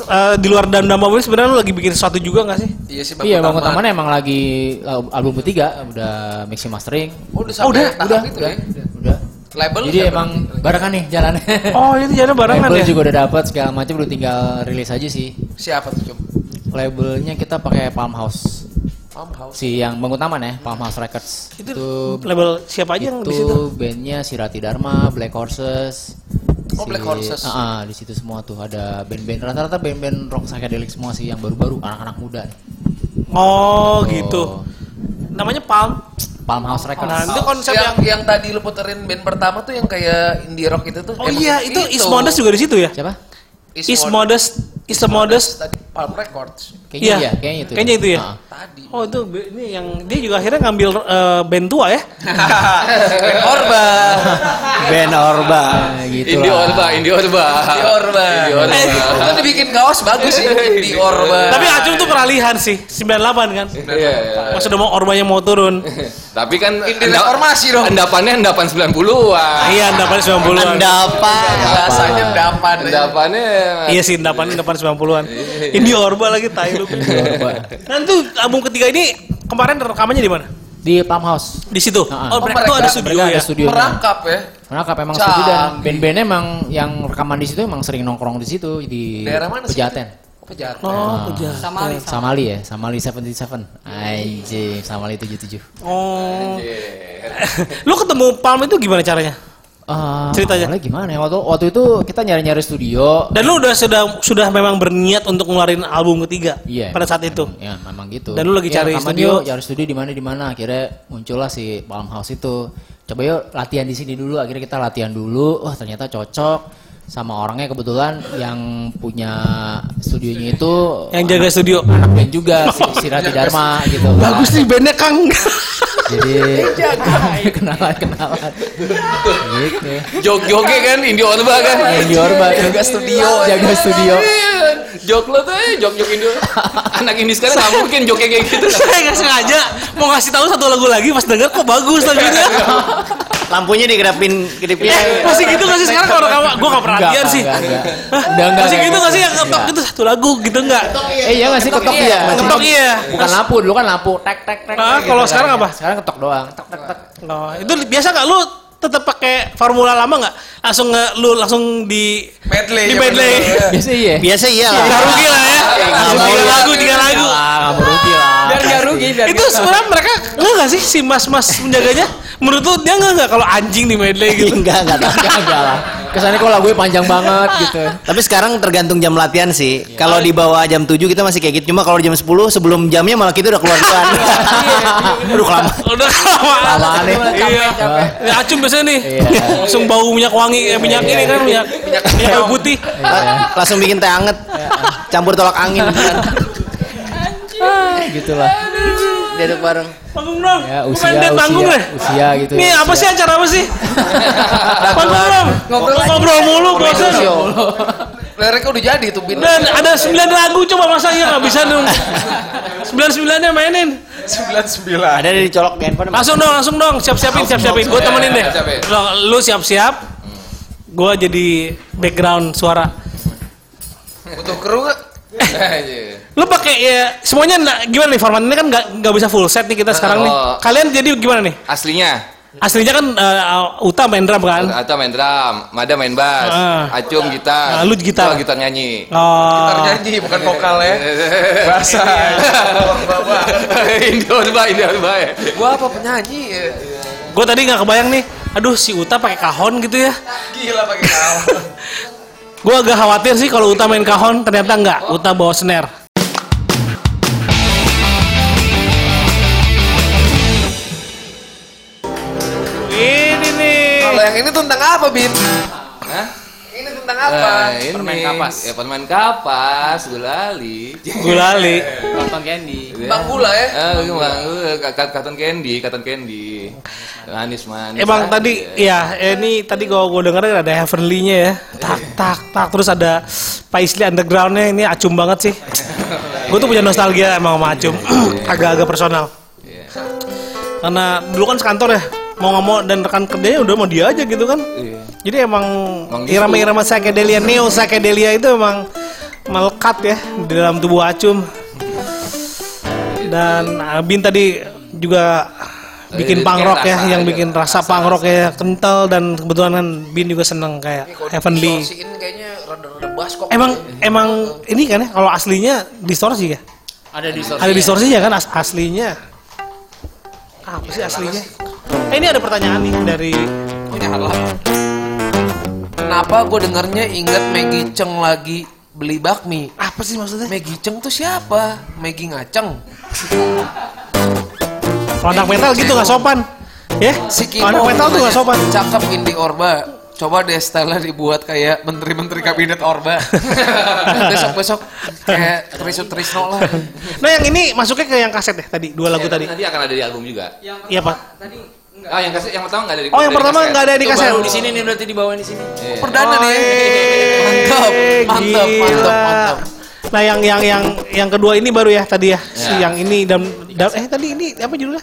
eh, di luar dam dam ini sebenarnya lu lagi bikin sesuatu juga nggak sih?
Iya sih
Iya, Bang
Taman.
Taman emang lagi al- album ketiga udah mixing mastering.
Oh, udah
Oh,
sampai
udah,
tahap
udah,
itu
udah,
ya.
udah.
Label
Jadi
siapa?
emang barengan nih jalannya.
Oh ini jalan barengan
Label
ya.
juga udah dapat segala macam udah tinggal rilis aja sih.
Siapa tuh coba?
Labelnya kita pakai Palm House.
Palm House.
Si yang bangun taman ya, Palm House Records.
Itu label siapa aja yang di situ?
itu bandnya si Rati Dharma, Black Horses.
Oh, Black Horses.
Ah, ah, di situ semua tuh ada band-band rata-rata band-band rock psychedelic semua sih yang baru-baru anak-anak muda nih.
Oh gitu. Namanya Palm.
Palm House Records.
Nah itu konsep
yang,
yang
yang tadi lu puterin band pertama tuh yang kayak indie rock itu tuh.
Oh
Eh,
iya itu Is Modest juga di situ ya?
Siapa?
Is Modest, Is Modest.
Tadi Palm Records.
Kayaknya
Iya,
iya, kayaknya itu.
kayaknya itu ya.
Ah.
Tadi.
Oh itu ini yang dia juga akhirnya ngambil eh, band tua ya?
band Orba.
Ben Orba.
Gitu
Indi
lah.
Orba, Indi Orba.
Indi Orba.
Indi Orba.
Eh, itu dibikin kaos bagus sih Indi Orba.
Tapi Acung tuh peralihan sih, 98 kan?
Iya, iya.
Pas udah mau orbanya mau turun.
Tapi kan
Indi reformasi dong.
Endapannya endapan 90-an.
iya, endapan 90-an.
Endapan.
Bahasanya endapan.
Endapannya
Iya sih, endapan endapan 90-an. Ini Orba lagi tai lu. Nah itu album ketiga ini kemarin rekamannya di mana?
Di Palm House.
Di situ.
Ah.
Oh,
Oh,
mereka tuh ada studio ya.
ada studio.
Merangkap ya.
Merangkap emang
Canggih.
studio dan band-bandnya emang yang rekaman di situ emang sering nongkrong di situ di
Daerah mana sih?
Pejaten.
Oh, Pejaten.
Oh, Pejaten.
Samali.
Samali ya, Samali 77. Anjing, Samali 77.
Oh. Lu ketemu Palm itu gimana caranya?
Ah,
Ceritanya.
awalnya gimana ya? Waktu waktu itu kita nyari-nyari studio.
Dan lu udah sudah sudah memang berniat untuk ngeluarin album ketiga
Iya.
pada saat itu.
Ya, memang gitu.
Dan lu lagi
Ya,
cari studio?
cari studio di mana di mana. Akhirnya muncullah si Palm House itu. Coba yuk latihan di sini dulu. Akhirnya kita latihan dulu. Wah, ternyata cocok. Sama orangnya kebetulan yang punya studionya itu
Yang jaga studio.
anak band juga si, si Rati Dharma gitu.
Bagus nih bandnya Kang.
Jadi kenalan kenalan. gitu.
Jog-jognya kan Indi Orba kan.
Yang di Orba
Jaga studio.
Jaga studio.
Jog lo tuh eh, jog-jog Indo. Anak ini sekarang nggak mungkin jognya kayak gitu.
Saya nggak sengaja mau ngasih tahu satu lagu lagi pas denger kok bagus lagunya.
Lampunya digerapin kedipin.
Masih gitu nggak sih sekarang kalau kamu gue nggak perhatian
Enggak,
sih.
enggak, enggak. Udah.
Masih gitu nggak sih yang
Enggak.
ngetok gitu satu lagu gitu nggak?
Eh iya nggak sih ketok iya.
Ngetok iya.
Bukan lampu, dulu kan lampu tek tek tek.
Ah, kalau sekarang apa?
Sekarang ketok doang. Tek tek tek.
Oh, itu biasa nggak lu tetap pakai formula lama nggak? Langsung nge, lu langsung di
Medley.
di medley.
ya.
Biasa iya.
Biasa iya lah.
Nggak rugi lah ya. Tiga lagu tiga lagu.
Ah, nggak mau rugi lah.
Biar nggak rugi, biar
Itu sebenarnya mereka nggak nggak sih si mas-mas penjaganya? Menurut lu dia nggak nggak kalau anjing di medley gitu?
Enggak, enggak.
Enggak, enggak lah. Kesannya kok lagunya panjang banget gitu.
Tapi sekarang tergantung jam latihan sih. Kalau di bawah jam 7 kita masih kayak gitu. Cuma kalau jam 10 sebelum jamnya malah kita udah keluar duluan. Aduh kelama.
Udah kelamaan.
Kelamaan nih.
Iya. Ya, acung biasanya nih.
Iya.
Langsung bau minyak wangi, eh, minyak ini kan minyak minyak, minyak kayu putih.
La- Langsung bikin teh anget. Campur tolak angin.
gitu lah.
Dedek bareng.
Panggung dong.
Ya, usia,
liat panggung
usia,
deh.
usia gitu.
Nih apa
usia.
sih acara apa sih? Panggung dong. Ngobrol, ngobrol mulu bosan.
Liriknya udah jadi tuh Bin.
Dan ada 9 lagu coba masa iya nggak bisa dong. 99 nya mainin.
99.
Ada di colok di handphone.
Langsung dong, langsung dong. Siap-siapin, siap-siapin. Gue temenin deh.
Siap-siapin.
Lo, lu siap-siap. Gue jadi background suara.
Butuh kru nggak?
Lu pakai ya semuanya na- gimana nih format ini kan nggak nggak bisa full set nih kita sekarang nih.
Oh.
Kalian jadi gimana nih?
Aslinya
Aslinya kan uh, Uta main drum kan?
Atau main drum, Mada main bass,
Ah.
Acung gitar,
Ah, lu gitar.
gua gitar nyanyi.
Oh.
Gitar nyanyi bukan vokal ya. Bahasa.
Indo Orba, Indo Orba ya.
Gua apa penyanyi ya?
Gue tadi nggak kebayang nih. Aduh si Uta pakai kahon gitu ya.
Gila pakai kawan.
Gue agak khawatir sih kalau Uta main kahon ternyata nggak. Uta bawa snare. Ini nih.
Kalau yang ini tentang apa, Bin?
Hah?
Tentang apa?
Nah, ini permain kapas. Ya permain kapas, gulali.
Gulali.
Nonton Candy.
Bang gula ya?
Ah, bang, katon candy, katon candy. Manis manis.
Emang
aja.
tadi ya ini tadi kalau gue denger ada Heavenly-nya ya. Tak tak tak terus ada Paisley Underground-nya ini acum banget sih. gue tuh punya nostalgia emang sama acum. Agak-agak personal.
Iya.
Karena dulu kan sekantor ya. Mau nggak mau dan rekan kerjanya udah mau dia aja gitu kan.
Iya.
Jadi emang
Emang gitu.
irama-irama psychedelia, neo psychedelia itu emang melekat ya di dalam tubuh acum. Dan Bin tadi juga bikin rock ya,
rasa
yang
aja.
bikin rasa punk rock ya kental dan kebetulan kan Bin juga seneng kayak Heavenly. Emang emang ini kan ya kalau aslinya distorsi ya?
Ada di
Ada distorsinya kan as- aslinya. Apa sih aslinya? Eh, ini ada pertanyaan nih dari
punya harlah. Kenapa gue dengarnya inget Maggie Cheng lagi beli bakmi?
apa sih maksudnya?
Maggie Cheng tuh siapa? Maggie Ngaceng.
Kalau anak metal gitu nggak sopan. Ya?
Si
anak metal tuh nggak sopan.
Cakep Indi Orba. Coba deh style dibuat kayak menteri-menteri kabinet Orba. Besok-besok kayak Trisut Trisno lah.
Nah yang ini masuknya ke yang kaset ya tadi dua lagu
Ya,
tadi.
Nanti akan ada di album juga.
Iya pak.
Ah, yang kaset yang pertama nggak ada di
Oh yang pertama
kaset.
nggak ada di kaset.
baru di sini nih berarti dibawain di sini.
Iya.
Perdana nih. Mantap, mantap, mantap, mantap.
Nah yang yang yang yang kedua ini baru ya tadi ya. Si
Ya.
yang ini dan, dan eh tadi ini apa judulnya?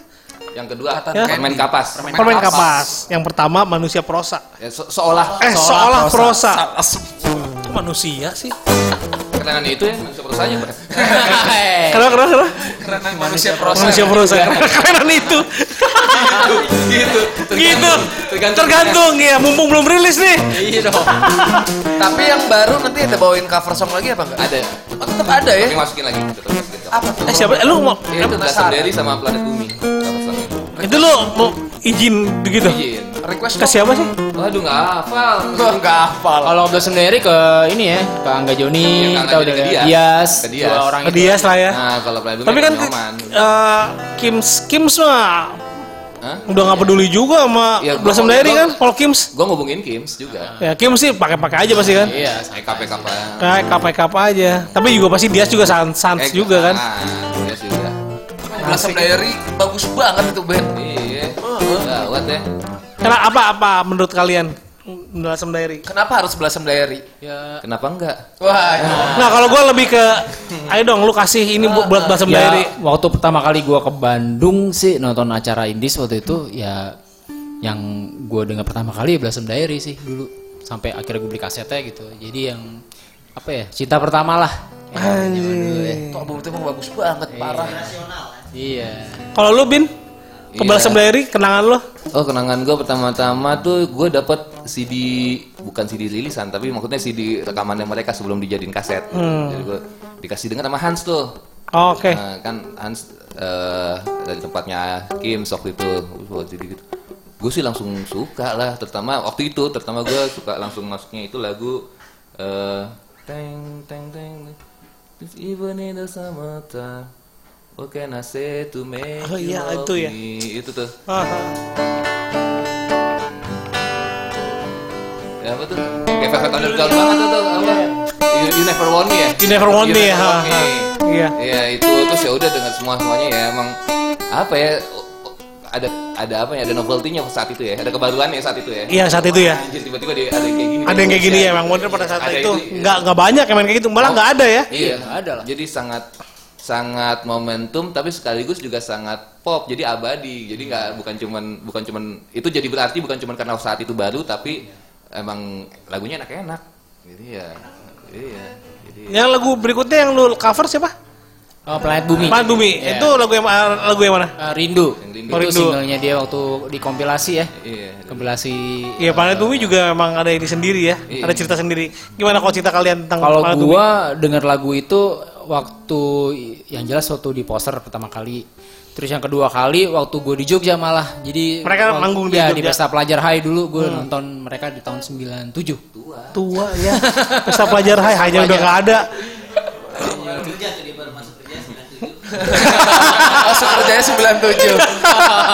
Yang kedua
Ya.
permain kapas.
Permain kapas. Yang pertama manusia prosa.
Ya, se- seolah
Eh seolah prosa. Kok manusia sih?
Keterangan itu ya manusia prosanya. Bro.
Kenapa kenapa kenapa?
Karena manusia prosa.
Manusia prosa. Kerenan itu.
gitu.
gitu.
Tergantung.
Tergantung ya. Mumpung belum rilis nih.
Iya dong.
Tapi yang baru nanti ada bawain cover song lagi apa enggak?
Ada.
Oh, tetap ada ya?
Tapi masukin lagi. Tetap masukin.
Apa tuh?
Eh siapa? Eh, lu mau?
Iya, itu Dasar Dari sama Planet Bumi.
Itu lu mau izin begitu?
Izin.
Request
Ke siapa sih?
Waduh nggak hafal.
Enggak hafal.
Kalau udah sendiri ke ini ya, ke Angga Joni,
Ya, ke
kita udah ke
Dias.
Dias,
Ke Dias.
dua orang
Ke
itu.
Dias lah ya.
Nah kalau Bumi
Tapi kan
Nyoman.
eh, Kim Kim mah
Hah?
Udah nggak peduli juga sama
Ya,
Blossom Diary
gua-
kan, kalau Kims.
Gue ngubungin Kims juga.
Ya Kims sih pakai-pakai aja pasti kan.
Iya, saya KPK
Kayak kapai-kapai aja. Tapi juga pasti dia juga sans, sans juga kan.
Iya juga.
Blossom Diary bagus banget itu band.
Iya. Gawat ya.
Karena apa apa menurut kalian Blossom Diary?
Kenapa harus Blossom Diary?
Ya,
Kenapa enggak?
Wah,
Nah kalau gue lebih ke, ayo dong lu kasih ini bu- buat Blossom
ya,
Diary.
waktu pertama kali gua ke Bandung sih nonton acara Indies waktu itu ya yang gua dengar pertama kali ya Blossom Diary sih dulu sampai akhirnya gue beli kasetnya gitu. Jadi yang apa ya cinta pertama lah.
itu album itu emang bagus banget, parah.
Iya.
Kalau lu Bin, ke
Iya.
Blossom Diary kenangan lu?
Oh kenangan gue pertama-tama tuh gue dapet CD bukan CD rilisan tapi maksudnya CD rekamannya mereka sebelum dijadiin kaset. Jadi gue dikasih denger sama Hans tuh.
Oh, Oke.
Nah, kan Hans eh, dari tempatnya Kim waktu itu buat CD gitu. Gue sih langsung suka lah, terutama waktu itu, terutama gue suka langsung masuknya itu lagu eh teng teng teng even in the summertime What can I say to make
Oh,
you
iya,
love
itu ya.
me? Itu tuh
Aha.
Ya apa tuh? Kayak Velvet Underground banget tuh, tuh apa? You, you never want me ya?
You never want me, ha,
want
ha. Iya.
Iya itu terus ya udah dengan semua semuanya ya emang apa ya ada ada apa ya ada novelty-nya saat itu ya ada kebaruannya saat itu ya.
Iya saat itu ya.
Anjir tiba-tiba ada yang kayak gini.
Ada yang kayak gini ya, emang modern pada saat itu nggak nggak banyak yang main kayak gitu, malah nggak ada ya.
Iya,
ada lah.
Jadi sangat sangat momentum tapi sekaligus juga sangat pop jadi abadi jadi nggak bukan cuman bukan cuman itu jadi berarti bukan cuman karena saat itu baru tapi emang lagunya enak-enak jadi ya iya jadi
Yang lagu berikutnya yang lu cover siapa?
Oh, Planet Bumi.
Planet Bumi.
Iya.
Itu lagu yang lagu yang mana?
Eh, Rindu.
Yang Rindu.
Itu
Oh, Rindu.
singlenya dia waktu di kompilasi ya.
iya
Kompilasi.
Iya, Planet Bumi juga emang ada ini sendiri ya.
Iya.
Ada cerita sendiri. Gimana kalau cerita kalian tentang
Kalau
Planet Bumi?
gua denger lagu itu waktu yang jelas waktu di poster pertama kali. Terus yang kedua kali waktu gue di Jogja malah. Jadi
Mereka
waktu-
manggung di
ya,
Jogja. Hmm.
di Pesta Pelajar High dulu gue nonton mereka di tahun 97.
Tua ya. Pesta pelajar hai hanya udah nggak ada.
Masuk kerjanya 97.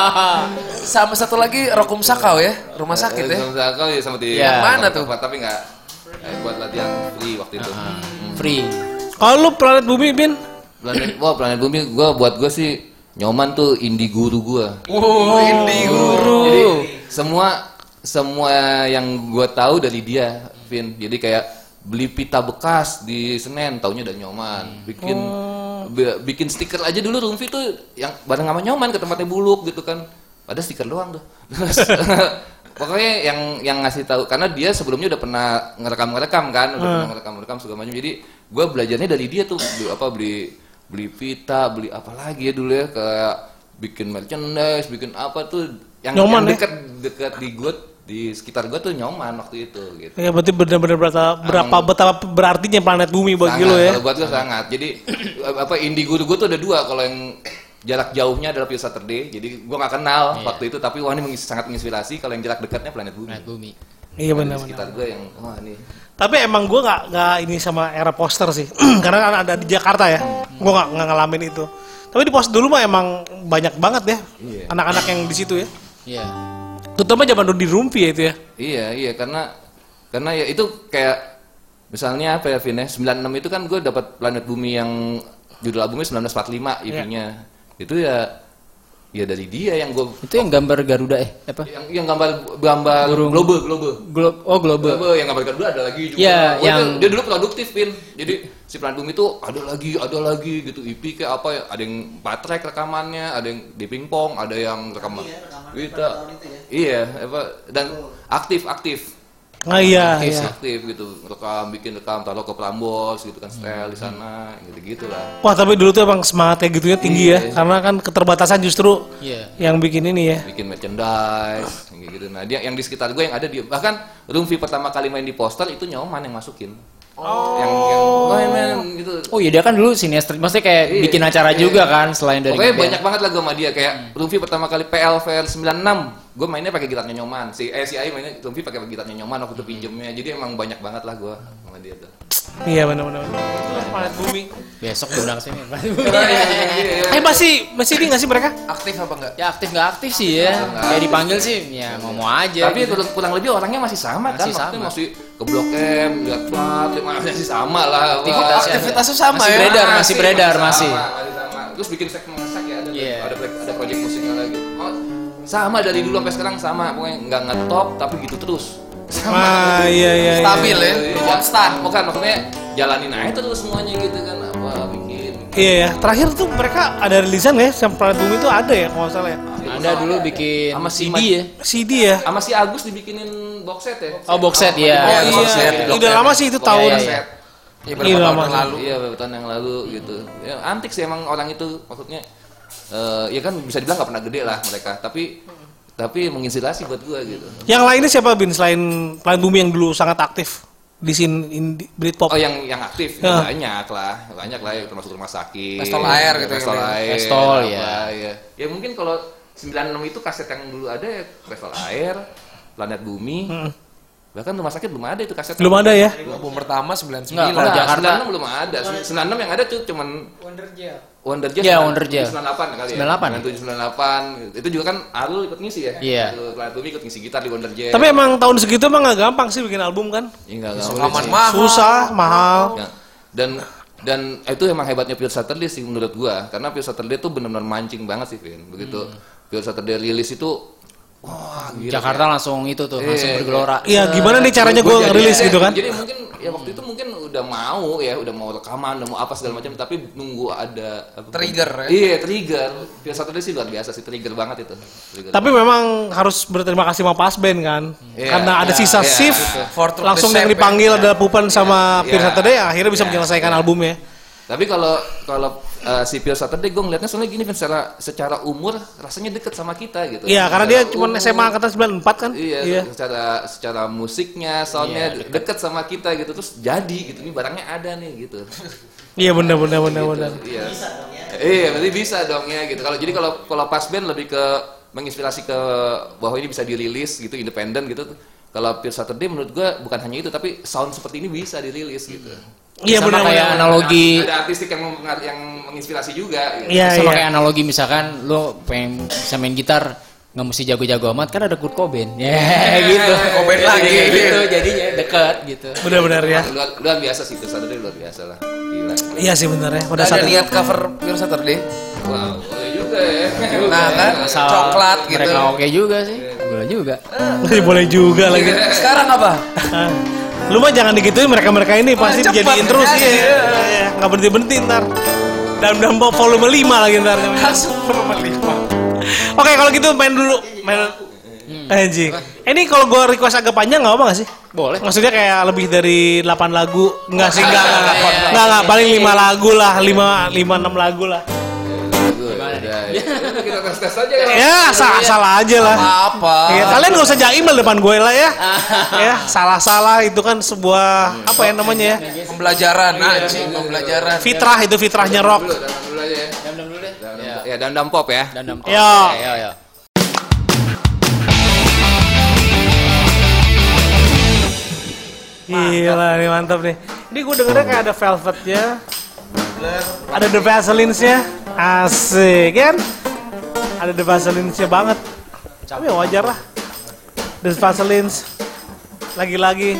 Sama satu lagi Rokum Sakau ya, rumah sakit ya.
Sama Sakau ya sama di
Yang
mana tuh?
tapi nggak eh, buat latihan free waktu itu. Hmm.
Free.
Kalau lu Planet Bumi Bin,
planet wah planet bumi gua buat gua sih nyoman tuh indie guru gua
Oh, indie guru.
Jadi semua semua yang gua tahu dari dia, Vin. Jadi kayak beli pita bekas di Senen, taunya udah nyoman. Bikin bi- bikin stiker aja dulu Rumfi tuh yang bareng sama nyoman ke tempatnya buluk gitu kan. Ada stiker doang tuh. Pokoknya yang yang ngasih tahu karena dia sebelumnya udah pernah ngerekam-ngerekam kan, udah pernah ngerekam-ngerekam segala macam. Jadi gua belajarnya dari dia tuh beli apa beli beli pita, beli apa lagi ya dulu ya kayak bikin merchandise, bikin apa tuh yang,
Nyoman
yang
ya?
dekat dekat di gue di sekitar gue tuh nyoman waktu itu gitu.
ya berarti benar-benar berapa, berapa betapa berartinya Planet Bumi buat
Sangat,
lo ya.
buat gue sangat. Jadi apa indie guru gue tuh ada dua. Kalau yang jarak jauhnya adalah Pure Saturday. Jadi gue nggak kenal waktu itu, tapi wah ini mengis- sangat menginspirasi. Kalau yang jarak dekatnya Planet Bumi.
Planet Bumi.
Iya benar-benar.
sekitar gue yang wah ini.
Tapi emang gue nggak nggak ini sama era poster sih, karena kan ada di Jakarta ya. Gue nggak ngalamin itu. Tapi di poster dulu mah emang banyak banget ya
Iya.
anak-anak yang di situ ya.
Iya.
Terutama zaman dulu di Rumpi ya itu ya.
Iya iya karena karena ya itu kayak misalnya apa ya Vin ya 96 itu kan gue dapat Planet Bumi yang judul albumnya 1945 EP-nya. Itu ya ya dari dia yang gue
Itu yang gambar Garuda eh apa?
yang yang gambar gambar globe globe.
Glo oh Globe.
globe yang gambar Garuda ada lagi juga.
Iya,
Wah,
yang-
dia, dia dulu produktif Vin. Jadi si Planet Bumi itu ada lagi ada lagi gitu. EP kayak apa ya? Ada yang track rekamannya ada yang di pingpong ada yang rekaman. Kita iya apa? Dan aktif aktif
Nah iya,
aktif,
iya.
aktif gitu. Rekam bikin rekam taruh ke Prambors gitu kan setel di sana gitu gitu lah.
Wah tapi dulu tuh emang semangatnya gitunya tinggi ya, karena kan keterbatasan justru
Iya.
yang bikin ini ya.
bikin merchandise kayak gitu. Nah dia yang di sekitar gue yang ada di bahkan Rumfi pertama kali main di poster itu nyoman yang masukin. Yang yang main main gitu.
Oh iya dia kan dulu sinestri, maksudnya kayak
Iya,
bikin acara
iya.
juga kan selain dari
Pokoknya banyak banget lagu sama dia kayak Rumfi pertama kali PLVR 96 gue mainnya pakai gitarnya nyoman si eh si Ai mainnya Rumfi pakai gitarnya nyoman waktu itu pinjemnya jadi emang banyak banget lah gue sama dia tuh
Iya benar-benar. Itulah planet bumi.
Besok diundang sini.
Eh masih masih ini nggak sih mereka?
Aktif apa enggak?
ya aktif nggak aktif sih ya. Kayak dipanggil sih ya mau mau aja.
Tapi
gitu.
kurang, kurang lebih orangnya masih sama kan?
Masih sama.
masih ke Blok M, lihat plat, ya masih sama lah. Wah,
Aktivitasnya-
sama
masih
ya?
beredar, masih beredar, masih.
Sama, masih sama. Terus bikin segmen ngesak ya, ada,
Iya.
ada project musiknya lagi. Sama dari dulu sampai sekarang sama, pokoknya nggak ngetop tapi gitu terus. Sama.
Ah iya iya. iya.
Stabil ya?
Iya,
Konstan.
Bukan maksudnya jalanin aja terus semuanya gitu kan. Apa bikin.
Iya ya. Terakhir tuh mereka ada rilisan ya, yang planet bumi itu ada ya kalau nggak salah ya.
Ada dulu bikin
Sama si
CD ya.
CD ya.
Sama si Agus dibikinin box set ya.
Oh box set ya.
Oh,
iya.
box set,
Udah lama sih itu
Box
tahun.
iya,
set.
Iya,
Iya,
berapa tahun
lama.
yang lalu.
Iya beberapa tahun yang lalu gitu. Ya antik sih emang orang itu maksudnya eh ya kan bisa dibilang nggak pernah gede lah mereka, tapi tapi menginspirasi buat gua gitu.
Yang lainnya siapa bin selain planet bumi yang dulu sangat aktif di scene indie Britpop?
Oh yang yang aktif
Ya.
banyak lah, banyak lah ya termasuk rumah sakit.
Pestol air gitu
Pestol
ya.
air.
Pestol, ya.
ya. Ya mungkin kalau 96 itu kaset yang dulu ada ya Pestol air, Planet Bumi. Bahkan rumah sakit belum ada itu kaset.
Belum ada ya?
Album pertama 99.
Enggak,
Nah,
Jakarta.
96 belum ada. 96 yang ada tuh cuman
Wonder Gel.
Wonder Jazz
Iya,
kan?
Wonder Jazz.
98 kali ya.
98.
97 98. Itu juga kan Arul ikut ngisi ya?
Iya.
Bumi ikut ngisi gitar di Wonder Jazz.
Tapi emang tahun segitu emang gak gampang sih bikin album kan?
ya, enggak enggak sih.
mahal.
Susah, mahal.
Ya. Dan dan itu emang hebatnya Pure Saturday sih menurut gua karena Pure Saturday tuh benar-benar mancing banget sih Vin. Begitu Pure Saturday rilis itu wah gila.
Jakarta langsung itu tuh langsung
Iya,
bergelora.
Iya, gimana nih caranya gue rilis gitu kan?
Jadi mungkin ya waktu itu mungkin udah mau ya, udah mau rekaman, udah mau apa segala macam, tapi nunggu ada apa-
Trigger ya?
Iya, trigger. Pure Saturday sih luar biasa sih, trigger banget itu. Trigger.
Tapi memang harus berterima kasih sama Pasben kan,
Iya,
karena ada
iya,
sisa
iya,
shift.
For Truth
langsung yang
Shape,
dipanggil
ya.
ada Pupan sama
Iya.
Pure Saturday, akhirnya bisa
Iya,
menyelesaikan
iya.
albumnya.
Tapi kalau kalau uh, si Pure Saturday gue ngeliatnya soalnya gini Vin, secara secara umur rasanya deket sama kita gitu.
Iya, karena dia cuma SMA angkatan 94 kan?
Iya, secara secara musiknya, soundnya deket. sama kita gitu terus jadi gitu nih barangnya ada nih gitu.
Iya benar benar benar
Gitu,
benar.
Iya. Iya, berarti bisa dong ya gitu. Kalau jadi kalau kalau pas band lebih ke menginspirasi ke bahwa ini bisa dirilis gitu independen gitu. Kalau Pure Saturday menurut gua bukan hanya itu tapi sound seperti ini bisa dirilis gitu.
Iya
Sama
benar
kayak
benar.
analogi
Ada artistik yang yang menginspirasi juga gitu.
Iya
sama
iya.
kayak analogi misalkan lo pengen bisa main gitar nggak mesti jago-jago amat kan ada Kurt Cobain ya gitu
Cobain lagi.
Kayak gitu jadinya deket gitu
Benar benar ya.
Luar, luar biasa sih Pure Saturday luar biasa lah. Gila.
Iya sih benar ya. Pada
Udah
saat
niat cover Pure Saturday?
Wow, boleh juga ya.
Nah kan,
Asal
coklat gitu.
mereka oke juga sih boleh juga
boleh juga lagi.
Sekarang apa?
Lu mah jangan digituin mereka-mereka ini pasti
Cepet,
dijadiin terus
jadi,
iya. Iya, nggak berhenti berhenti ntar. Dan dan volume 5 lagi ntar.
Langsung nomor lima.
Oke kalau gitu main dulu main Anjing. Eh, Ini kalau gua request agak panjang nggak apa nggak sih?
boleh
Maksudnya kayak lebih dari 8 lagu? Enggak sih, enggak, enggak, enggak, enggak, enggak, paling 5 lagu lah, 5, 5, 6 lagu lah.
Gimana ya. Udah, Kita tes-tes aja ya.
Ya, asal-asal aja lah.
Apa?
Ya, kalian gak usah jaim depan gue lah ya. ya, salah-salah itu kan sebuah apa ya namanya ya?
Pembelajaran, anjing, pembelajaran.
Fitrah itu fitrahnya rock.
Dulu, dandam dulu aja ya.
Dandam dulu deh
Dandam- Ya, dandam pop ya.
Dandam
Yo.
ya ya
Gila nih mantap nih. Ini gue dengernya kayak ada velvetnya. Ada The Vaselines-nya. Asik kan? Ada The Vaselines-nya banget. Tapi ya wajar lah. The Vaselines. Lagi-lagi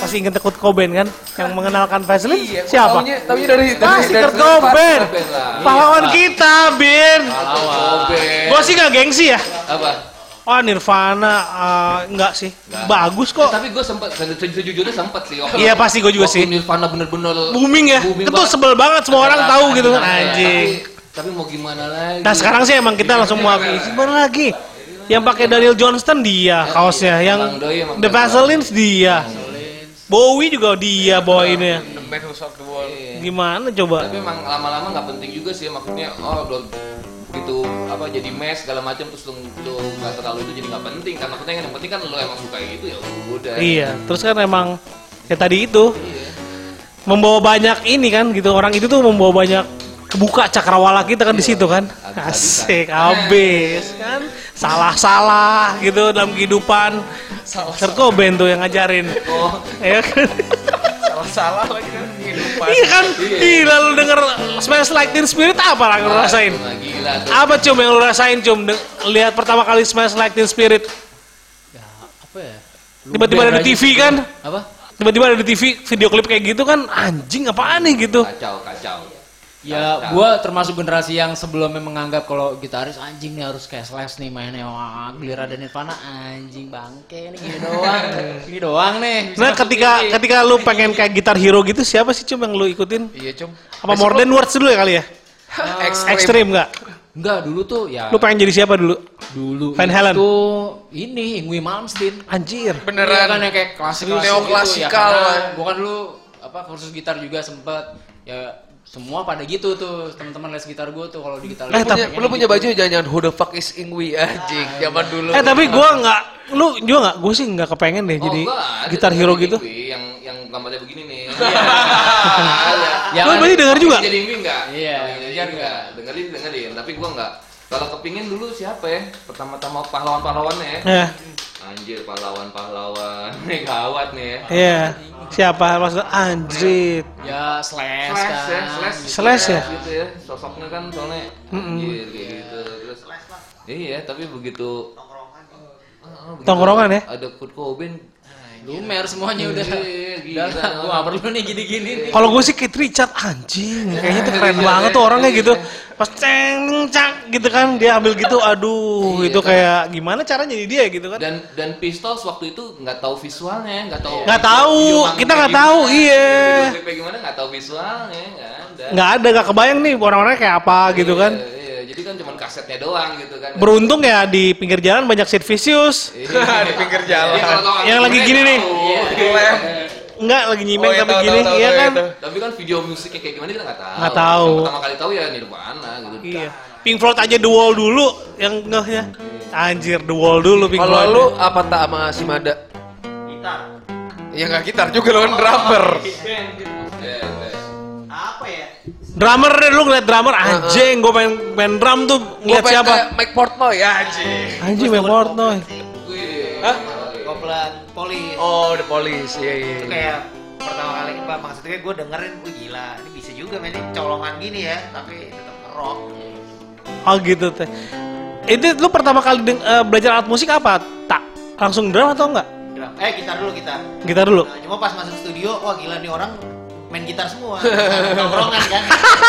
pasti inget Kurt Cobain kan? Yang mengenalkan Vaseline
Iya,
siapa?
Taunya, taunya dari, dari,
si
dari,
Kurt Cobain.
Lah.
Pahlawan kita, Bin.
Cobain.
Gue sih gak gengsi ya.
Apa?
Oh Nirvana, eh, enggak sih. Bagus kok.
Tapi gue sempat, sejujurnya sempat sih.
Iya, pasti gua juga sih.
Nirvana bener-bener
Booming ya. itu
banget.
sebel banget semua orang tahu gitu kan.
Iya,
Anjing.
Tapi, tapi mau gimana lagi?
Nah sekarang sih emang kita langsung mengakui Sebentar lagi Yang pakai Daniel Johnston dia kaosnya Yang
Emang doi, emang
The
doi.
Vaselines dia Bowie juga dia bawainnya
Sold the World.
Gimana coba
Tapi emang lama-lama nggak penting juga sih maksudnya oh lo gitu apa jadi mes segala macam terus lu lu nggak terlalu itu jadi nggak penting. Kan maksudnya yang penting kan lo emang suka itu ya udah.
Iya Terus kan emang Ya tadi itu Membawa banyak ini kan gitu. Orang itu tuh membawa banyak Kebuka cakrawala kita kan di situ kan. Asik Abis kan. Salah-salah gitu dalam kehidupan. Kurt Cobain tuh yang ngajarin.
Oh.
Ya kan
Salah lagi kan kehidupan.
Iya kan? Gila lu denger Smells Like Teen Spirit apa lah lu rasain?
Gila tuh.
Apa cum yang lu rasain cum? De- lihat pertama kali Smells Like Teen Spirit.
Apa ya?
Tiba-tiba ada di TV kan?
Apa?
Tiba-tiba ada di TV video klip kayak gitu kan? Anjing apaan nih gitu?
Kacau, kacau.
Ya, gua termasuk generasi yang sebelumnya menganggap kalau gitaris anjing nih harus cashless nih mainnya. Wah, giliran ada Nirvana anjing bangke nih gini doang. gini doang nih.
Nah ketika
TV.
ketika lu pengen kayak gitar hero gitu siapa sih cum yang lu ikutin?
Iya, Cum.
Apa More Than Words dulu ya kali ya?
Ekstrim.
Ekstrim nggak?
Enggak, dulu tuh ya
Lu pengen jadi siapa dulu?
dulu
Van Halen?
itu ini Ingwi Malmsteen.
Anjir.
Beneran.
Iya kan yang kayak klasik
Neoklasikal.
Gitu, ya, karena gua kan dulu apa kursus gitar juga sempet ya semua pada gitu tuh teman-teman les gitar gua tuh kalau di gitar
Eh,
Lu punya,
tapi-
lu punya baju jangan-jangan who the fuck is Ingwi anjing zaman dulu.
Eh tapi gua nggak, lu juga nggak, gue sih nggak kepengen deh
Oh,
jadi
enggak,
gitar hero gitu.
Ingwi, Yang yang gambarnya begini nih.
Ya
Lu berarti denger juga?
Jadi Ingwi enggak?
Iya, denger
enggak. Dengerin, dengerin. Tapi gua enggak. Kalau kepingin dulu siapa ya? Pertama-tama pahlawan-pahlawannya ya.
Ya,
Anjir, pahlawan-pahlawan. Nih gawat nih ya.
iya. Siapa maksud anjir.
Ya slash,
Slash
kan.
ya, slash.
Slash ya?
Gitu ya. Sosoknya kan soalnya anjir kayak gitu. Terus Iya, tapi begitu Ah, begitu
Tongkrongan ya?
Ada Kurt Cobain.
Lumer semuanya udah.
Iya, gila.
Gua gak perlu nih gini-gini.
Kalau gue sih Keith Richard anjing, kayaknya tuh keren banget tuh orangnya gitu. Pas ceng cak gitu kan dia ambil gitu, aduh
Iya,
itu
kan.
kayak gimana caranya jadi dia gitu kan?
Dan dan Pistols waktu itu nggak tahu visualnya, nggak tahu.
Nggak tahu, kita nggak tahu, iya.
klipnya gimana nggak tahu visualnya, nggak ada.
Nggak ada, nggak kebayang nih orang-orangnya kayak apa gitu kan?
Iya, iya, jadi kan cuma kasetnya doang gitu kan.
Beruntung ya di pinggir jalan banyak Sid Vicious.
Iya.
di pinggir jalan.
Yang lagi gini nih.
tahu.
Enggak lagi nyimeng
Oh, iya,
tapi
tahu,
gini,
tahu,
iya
tahu,
kan?
itu.
Tapi kan video musiknya kayak gimana kita nggak tahu.
Nggak tahu.
Yang pertama kali tahu ya Nirvana gitu.
Iya. Pink Floyd aja The Wall dulu yang ngehnya. Anjir The Wall dulu Pink
Kalau
Floyd.
lu apa tak sama si Mada?
Gitar.
Ya nggak gitar juga lu kan drummer.
Iya, iya.
Apa ya?
Drummer deh lu ngeliat drummer anjing gue main main drum tuh ngeliat siapa?
Mike Portnoy ya anjing.
Anjing main Portnoy.
Hah?
Koplan polis.
Oh, The Police. Iya, iya.
Itu kayak pertama kali pak maksudnya gue dengerin gue gila ini bisa juga mainin colongan gini ya tapi tetap rock
Oh gitu teh. Itu lu pertama kali deng- eh, belajar alat musik apa? Tak langsung drum atau enggak?
Drum. eh gitar dulu gitar
Gitar dulu.
Nah, cuma pas masuk studio wah gila nih orang main gitar semua nongkrongan kan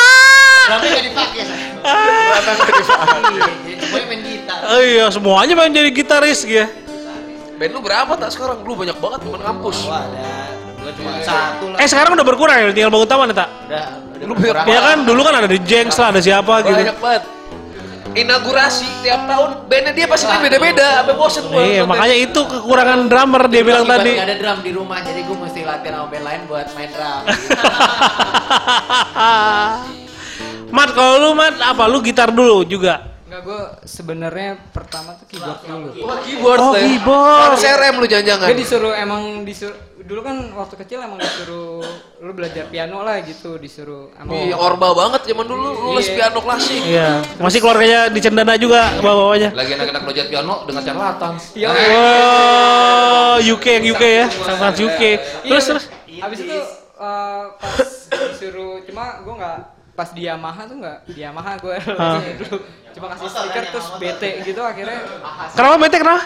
drumnya gak dipakai saya Iya, jadi semuanya main gitar
Oh iya semuanya pengen jadi gitaris gitu.
Band lu berapa tak sekarang? Lu banyak banget teman kampus.
wah ada gue cuma satu lah
Eh sekarang udah berkurang ya, tinggal bangun taman ya tak?
udah udah
Lu
berkurang.
Ya kan dulu kan ada di Jengs lah, ada siapa gitu.
Banyak banget. Inaugurasi tiap tahun bandnya dia pasti beda-beda, sampai bosen gua.
Iya, makanya itu kekurangan drummer dia bilang tadi.
nggak ada drum di rumah jadi gue mesti latihan sama band lain buat main drum
Mat, kalau lu Mat apa? Lu gitar dulu juga.
Enggak, gue sebenarnya pertama tuh keyboard dulu.
Wah, keyboard
Oh, keyboard.
Harus RM lu jangan-jangan.
Gue disuruh emang disuruh dulu kan waktu kecil emang disuruh lu belajar piano lah gitu disuruh emang
Iya, orba banget zaman dulu lu les
Iya.
piano klasik.
Iya, masih keluarganya di Cendana juga bawa-bawanya.
Lagi anak-anak belajar piano dengan charlatan.
Iya.
Wow, UK yang UK ya, sangat UK. Terus terus.
Habis itu eh, pas disuruh cuma gue nggak pas di Yamaha tuh nggak di Yamaha gue dulu cuma kasih stiker terus bete gitu akhirnya
Kenapa bete kenapa?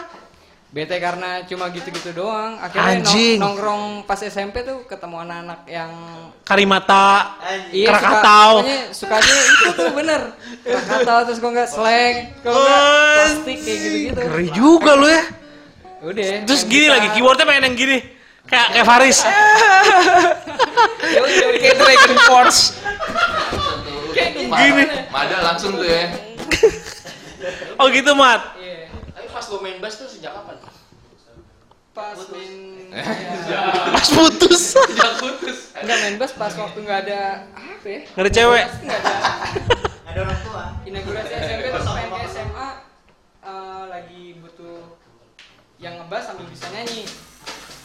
bete karena cuma gitu-gitu doang akhirnya nong-
Anjing.
nongkrong pas SMP tuh ketemu anak-anak yang
Karimata,
Iya,
Krakatau.
suka, sukanya, itu tuh bener Krakatau terus kok nggak slang kalau nggak
Oh,
plastik kayak gitu-gitu
Ngeri juga lu ya.
udah
Terus gini
gitar.
lagi, keyboardnya main yang gini. Kayak kayak Faris.
Kayak Dragon Force.
Gini.
Mada langsung tuh ya.
Oh gitu, Mat.
Iya.
Tapi pas lo main bass tuh sejak kapan?
pas main
Pas putus.
nggak main bass pas waktu nggak ada apa ya
Nggak ada cewek.
nggak ada
ada orang tua
inaugurasi SMP terus main ke SMA eh, lagi butuh yang ngebas sambil bisa nyanyi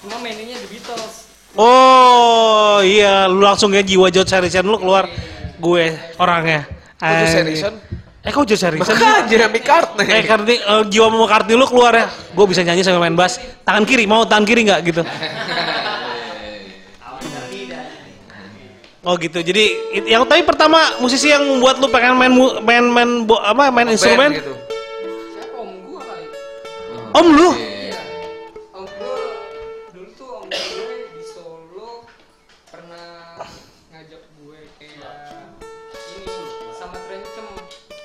cuma mainnya The Beatles
Oh iya, lu langsung ya jiwa George Harrison lu keluar. Gue orangnya.
George
Anjing.
Harrison?
Eh kok George Harrison?
Makanya Jeremy McCartney.
Eh karena uh, jiwa McCartney lu keluar ya. Gue bisa nyanyi sambil main bass. Tangan kiri, mau tangan kiri nggak gitu? Oh gitu. Jadi yang tapi pertama musisi yang membuat lu pengen main main main bo- apa main instrumen?
Gitu.
Siapa om gua kali?
Om lu?
Iya.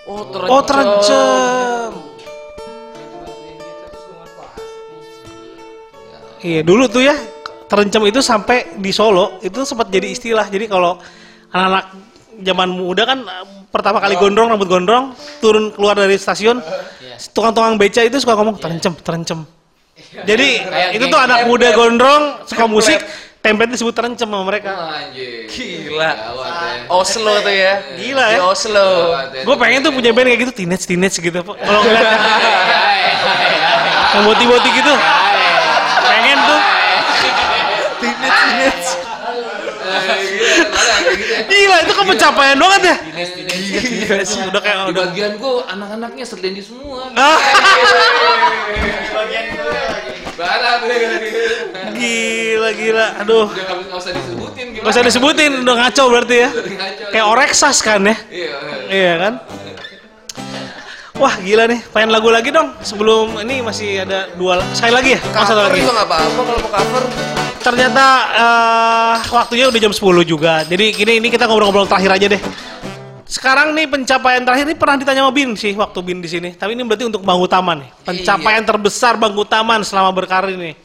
Oh,
Oh
gue ngepas.
Iya dulu tuh ya terencem itu sampai di Solo itu sempat jadi istilah. Jadi kalau anak-anak zaman muda kan eh, pertama kali gondrong rambut gondrong turun keluar dari stasiun tukang-tukang beca itu suka ngomong terencem terencem. Jadi
Kayak
itu tuh anak muda gondrong suka musik template disebut terencem sama mereka.
Anjir.
Gila.
Gawat ya.
Oslo tuh ya.
Gila
Di
ya.
Oslo.
Ya.
Gue pengen tuh punya band kayak gitu teenage teenage gitu. Kalau ngeliat yang boti-boti gitu. Pengen tuh.
Teenage, teenage.
Gila itu kan pencapaian banget ya.
Gila sih.
Udah kayak
Di
udah.
bagian gua anak-anaknya serdendi semua.
Ah,
Bagian gue
deh.
gila gila. Aduh.
Udah nggak nggak usah disebutin gimana?
Gak usah disebutin udah ngaco berarti ya.
Ngaco.
Kayak Oreksas kan ya.
Iya. bener.
Iya kan? Wah gila nih, pengen lagu lagi dong. Sebelum ini masih ada dua sekali lagi ya? Oh, satu
Cover
lagi.
juga nggak apa-apa kalau mau cover.
Ternyata eh, waktunya udah jam 10 juga. Jadi gini ini kita ngobrol-ngobrol terakhir aja deh. Sekarang nih pencapaian terakhir ini pernah ditanya sama Bin sih waktu Bin di sini. Tapi ini berarti untuk Bang Utaman nih. Pencapaian terbesar Bang Utaman selama berkarir nih.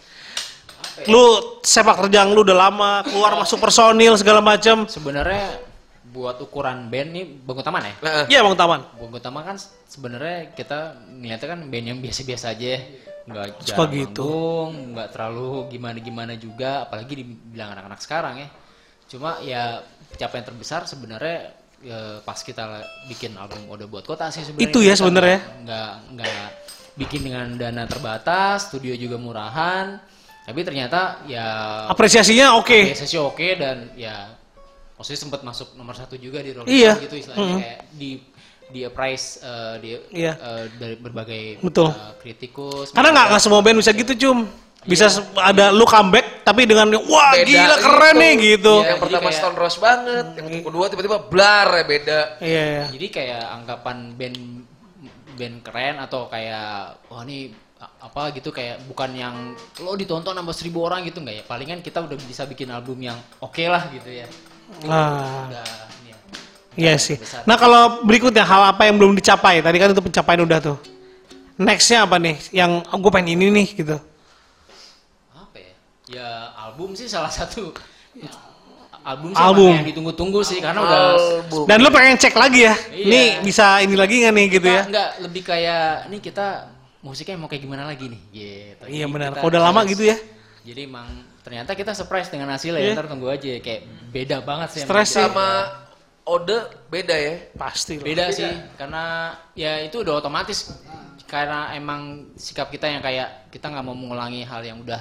Lu sepak terjang lu udah lama, keluar masuk personil segala macam.
Sebenarnya buat ukuran band nih Bang Utaman ya.
Iya Bang Utaman.
Bang Utaman kan sebenarnya kita ngeliatnya kan band yang biasa-biasa aja ya. Nggak
Suka gitu.
manggung, nggak terlalu gimana-gimana juga, apalagi dibilang anak-anak sekarang ya. Cuma ya pencapaian terbesar sebenarnya ya, pas kita bikin album Ode Buat Kota sih sebenarnya.
Itu ya sebenarnya.
Nggak nggak bikin dengan dana terbatas, studio juga murahan. Tapi ternyata ya
Apresiasinya oke.
Biasanya sih oke dan ya maksudnya sempat masuk nomor satu juga di Rolling
Iya.
Stone gitu istilahnya
Mm-mm.
kayak di di appraise eh, di
Iya.
eh, dari berbagai
Betul.
eh, kritikus.
Karena nggak semua band bisa gitu cum. Bisa se- ada lu comeback tapi dengan wah
beda
gila keren
gitu.
nih gitu.
Yang
Iya,
pertama
kayak-
Stone Rose banget, yang kedua tiba-tiba blar ya beda.
Iya. iya.
Jadi kayak anggapan band band keren atau kayak wah ini apa gitu kayak bukan yang lo ditonton sama seribu orang gitu nggak ya palingan kita udah bisa bikin album yang oke lah gitu ya
Nah,
udah ya.
iya sih. Nah kalau berikutnya hal apa yang belum dicapai? Tadi kan itu pencapaian udah tuh. Nextnya apa nih? Yang gue pengen ini nih gitu.
Ya ya album sih salah satu album sih
Album.
yang ditunggu-tunggu sih karena udah
Album.
Dan lu pengen cek lagi ya?
Iya.
Nih bisa ini lagi nggak nih gitu ya?
Enggak, enggak lebih kayak ini kita musiknya mau kayak gimana lagi nih gitu
Iya
Jadi
benar.
kita-
Kalau udah lama gitu ya?
jadi emang ternyata kita surprise dengan hasilnya
Iya.
ya ntar tunggu aja kayak beda banget sih
Stres.
Sama Ode beda ya.
Pasti lah.
beda sih karena ya itu udah otomatis karena emang sikap kita yang kayak kita nggak mau mengulangi hal yang udah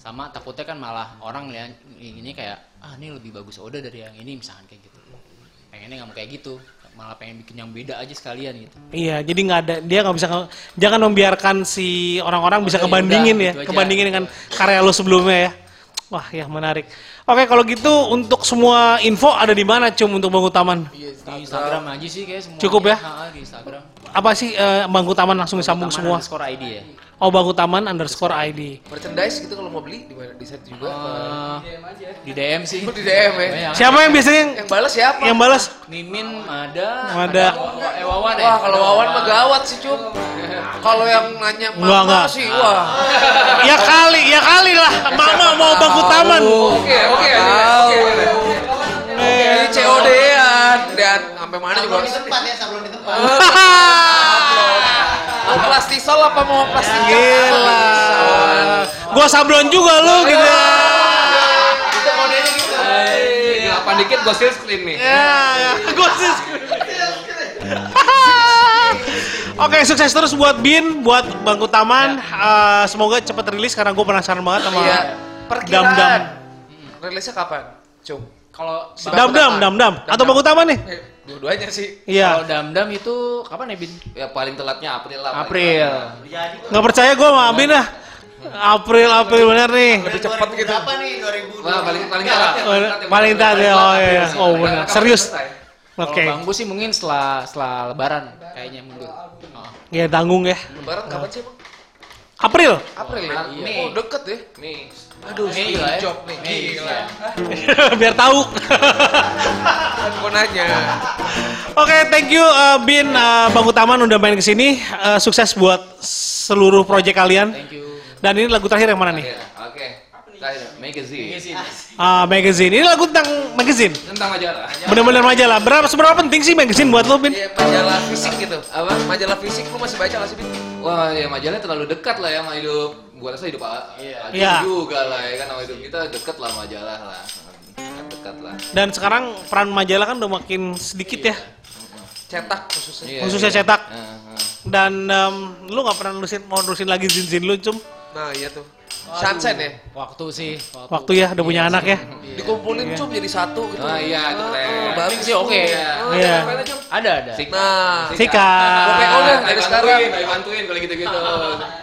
sama takutnya kan malah orang lihat ini kayak ah ini lebih bagus Oda dari yang ini misalkan kayak gitu pengennya nggak mau kayak gitu malah pengen bikin yang beda aja sekalian gitu
Iya, jadi nggak ada dia nggak bisa jangan membiarkan si orang-orang bisa
Udah, ya
kebandingin
udah,
ya,
gitu aja.
kebandingin dengan karya lo sebelumnya ya. Wah, ya menarik. Oke, kalau gitu untuk semua info ada di mana cum untuk Bang Utaman?
di Instagram aja sih kayak semua
Cukup ya?
di Instagram
Apa sih eh, Bang Utaman langsung disambung semua?
skor ID ya
Oh, Bang Utaman underscore ID.
Merchandise gitu kalau mau beli di mana di site juga.
Eh, di DM sih
Oh, di DM ya?
Siapa yang biasanya yang,
Yang balas siapa?
yang balas?
Mimin ada
Ada.
Wawa- eh, Wawan ya
Wah, kalau Wawan mah gawat sih, Cum. Kalau yang nanya mama
enggak.
sih, wah.
Ya kali, ya kali lah. Mama mau Bang Utaman.
Oke, oke, oke. Ini COD-an dan sampai mana juga
Sablon di tempat ya, sablon di tempat.
Mau plastisol apa mau plastik?
Gila. Gua sablon juga lu gitu.
Itu kodenya gitu.
Delapan dikit gue still screen nih.
Ya, ya. Gua sih. Oke, sukses terus buat Bin, buat Bang Utaman. Eh, semoga cepat rilis karena gue penasaran banget sama
Iya.
Dam-dam.
Rilisnya kapan? Cum.
kalau
Dam Dam, Dam Dam. Atau Bang Utaman nih?
Dua-duanya sih.
kalau
Iya.
Damdam itu kapan ya Bin
Ya paling telatnya April lah.
April
telat.
Nggak percaya gue sama Bin ah. April, April bener nih.
Lebih cepet gitu.
Berapa nih 2000?
Wah, paling paling telat.
Paling telat ya, oh iya. Oh benar, serius.
Kalau
Oke,
Bang Bu sih mungkin setelah setelah lebaran kayaknya mundur. Oh.
ya tanggung ya.
Lebaran kapan sih, Bang?
April.
April ya?
Iya.
Oh, deket ya.
Nih.
Aduh,
Mei
Steve
lah ya.
Job nih.
Mei,
Gila.
Biar tahu.
Gua nanya.
Oke, thank you uh, Bin uh, Bang Utaman udah main ke sini. Uh, sukses buat seluruh proyek kalian.
Thank you.
Dan ini lagu terakhir yang mana nih?
Oke. Terakhir, magazine.
Ah, magazine. Ini lagu tentang magazine.
Tentang majalah.
Bener-bener majalah. Berapa seberapa penting sih magazine buat lo, Bin?
Iya, majalah fisik gitu. Apa? Majalah fisik lu masih baca gak sih, Bin?
Wah, ya majalahnya terlalu dekat lah ya sama hidup. Gua rasa hidup Pak. Iya.
Iya.
juga lah ya kan sama hidup kita dekat lah majalah lah. Dekat lah.
Dan sekarang peran majalah kan udah makin sedikit ya,
Cetak khususnya.
Iya,
khususnya
iya.
cetak.
Heeh, heeh.
Dan em, lu nggak pernah nulisin mau nulisin lagi zin-zin lu, cum?
Nah, iya tuh. Sunset ya?
Waktu sih.
Waktu ya, udah punya anak ya.
Dikumpulin cum jadi satu gitu.
Ah iya itu keren.
bagus
sih oke.
Oh,
Iya.
ada?
Ada ada.
Sik-
Nah,
Sikat.
Gua PO deh
Ayo
dari
bantuin,
sekarang.
ayo bantuin kalau gitu-gitu.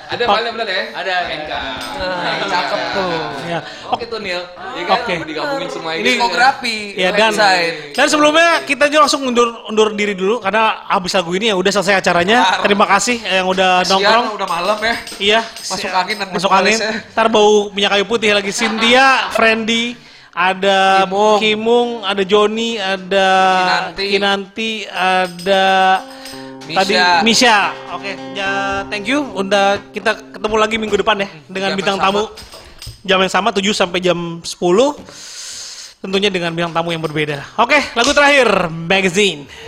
Ada filenya bener ya?
Ada.
NK.
Nah, cakep tuh.
Ya.
Oke tuh Nil. Ya kan
Oke.
digabungin semua ini.
Diskografi,
Ya dan dan sebelumnya kita juga langsung undur undur diri dulu karena habis lagu ini ya udah selesai acaranya. Terima kasih yang udah nongkrong.
udah malam ya.
Iya,
Masuk angin
masuk angin. Ntar bau minyak kayu putih lagi. Cynthia, Friendly, ada
Kimung.
Kimung, ada Joni, ada
Kinanti.
Kinanti, ada
Misha.
tadi Misha. Oke, ya thank you. Udah kita ketemu lagi minggu depan ya dengan
Jam
bintang tamu. Jam yang sama 7 sampai jam 10. Tentunya dengan bintang tamu yang berbeda. Oke, lagu terakhir, Magazine.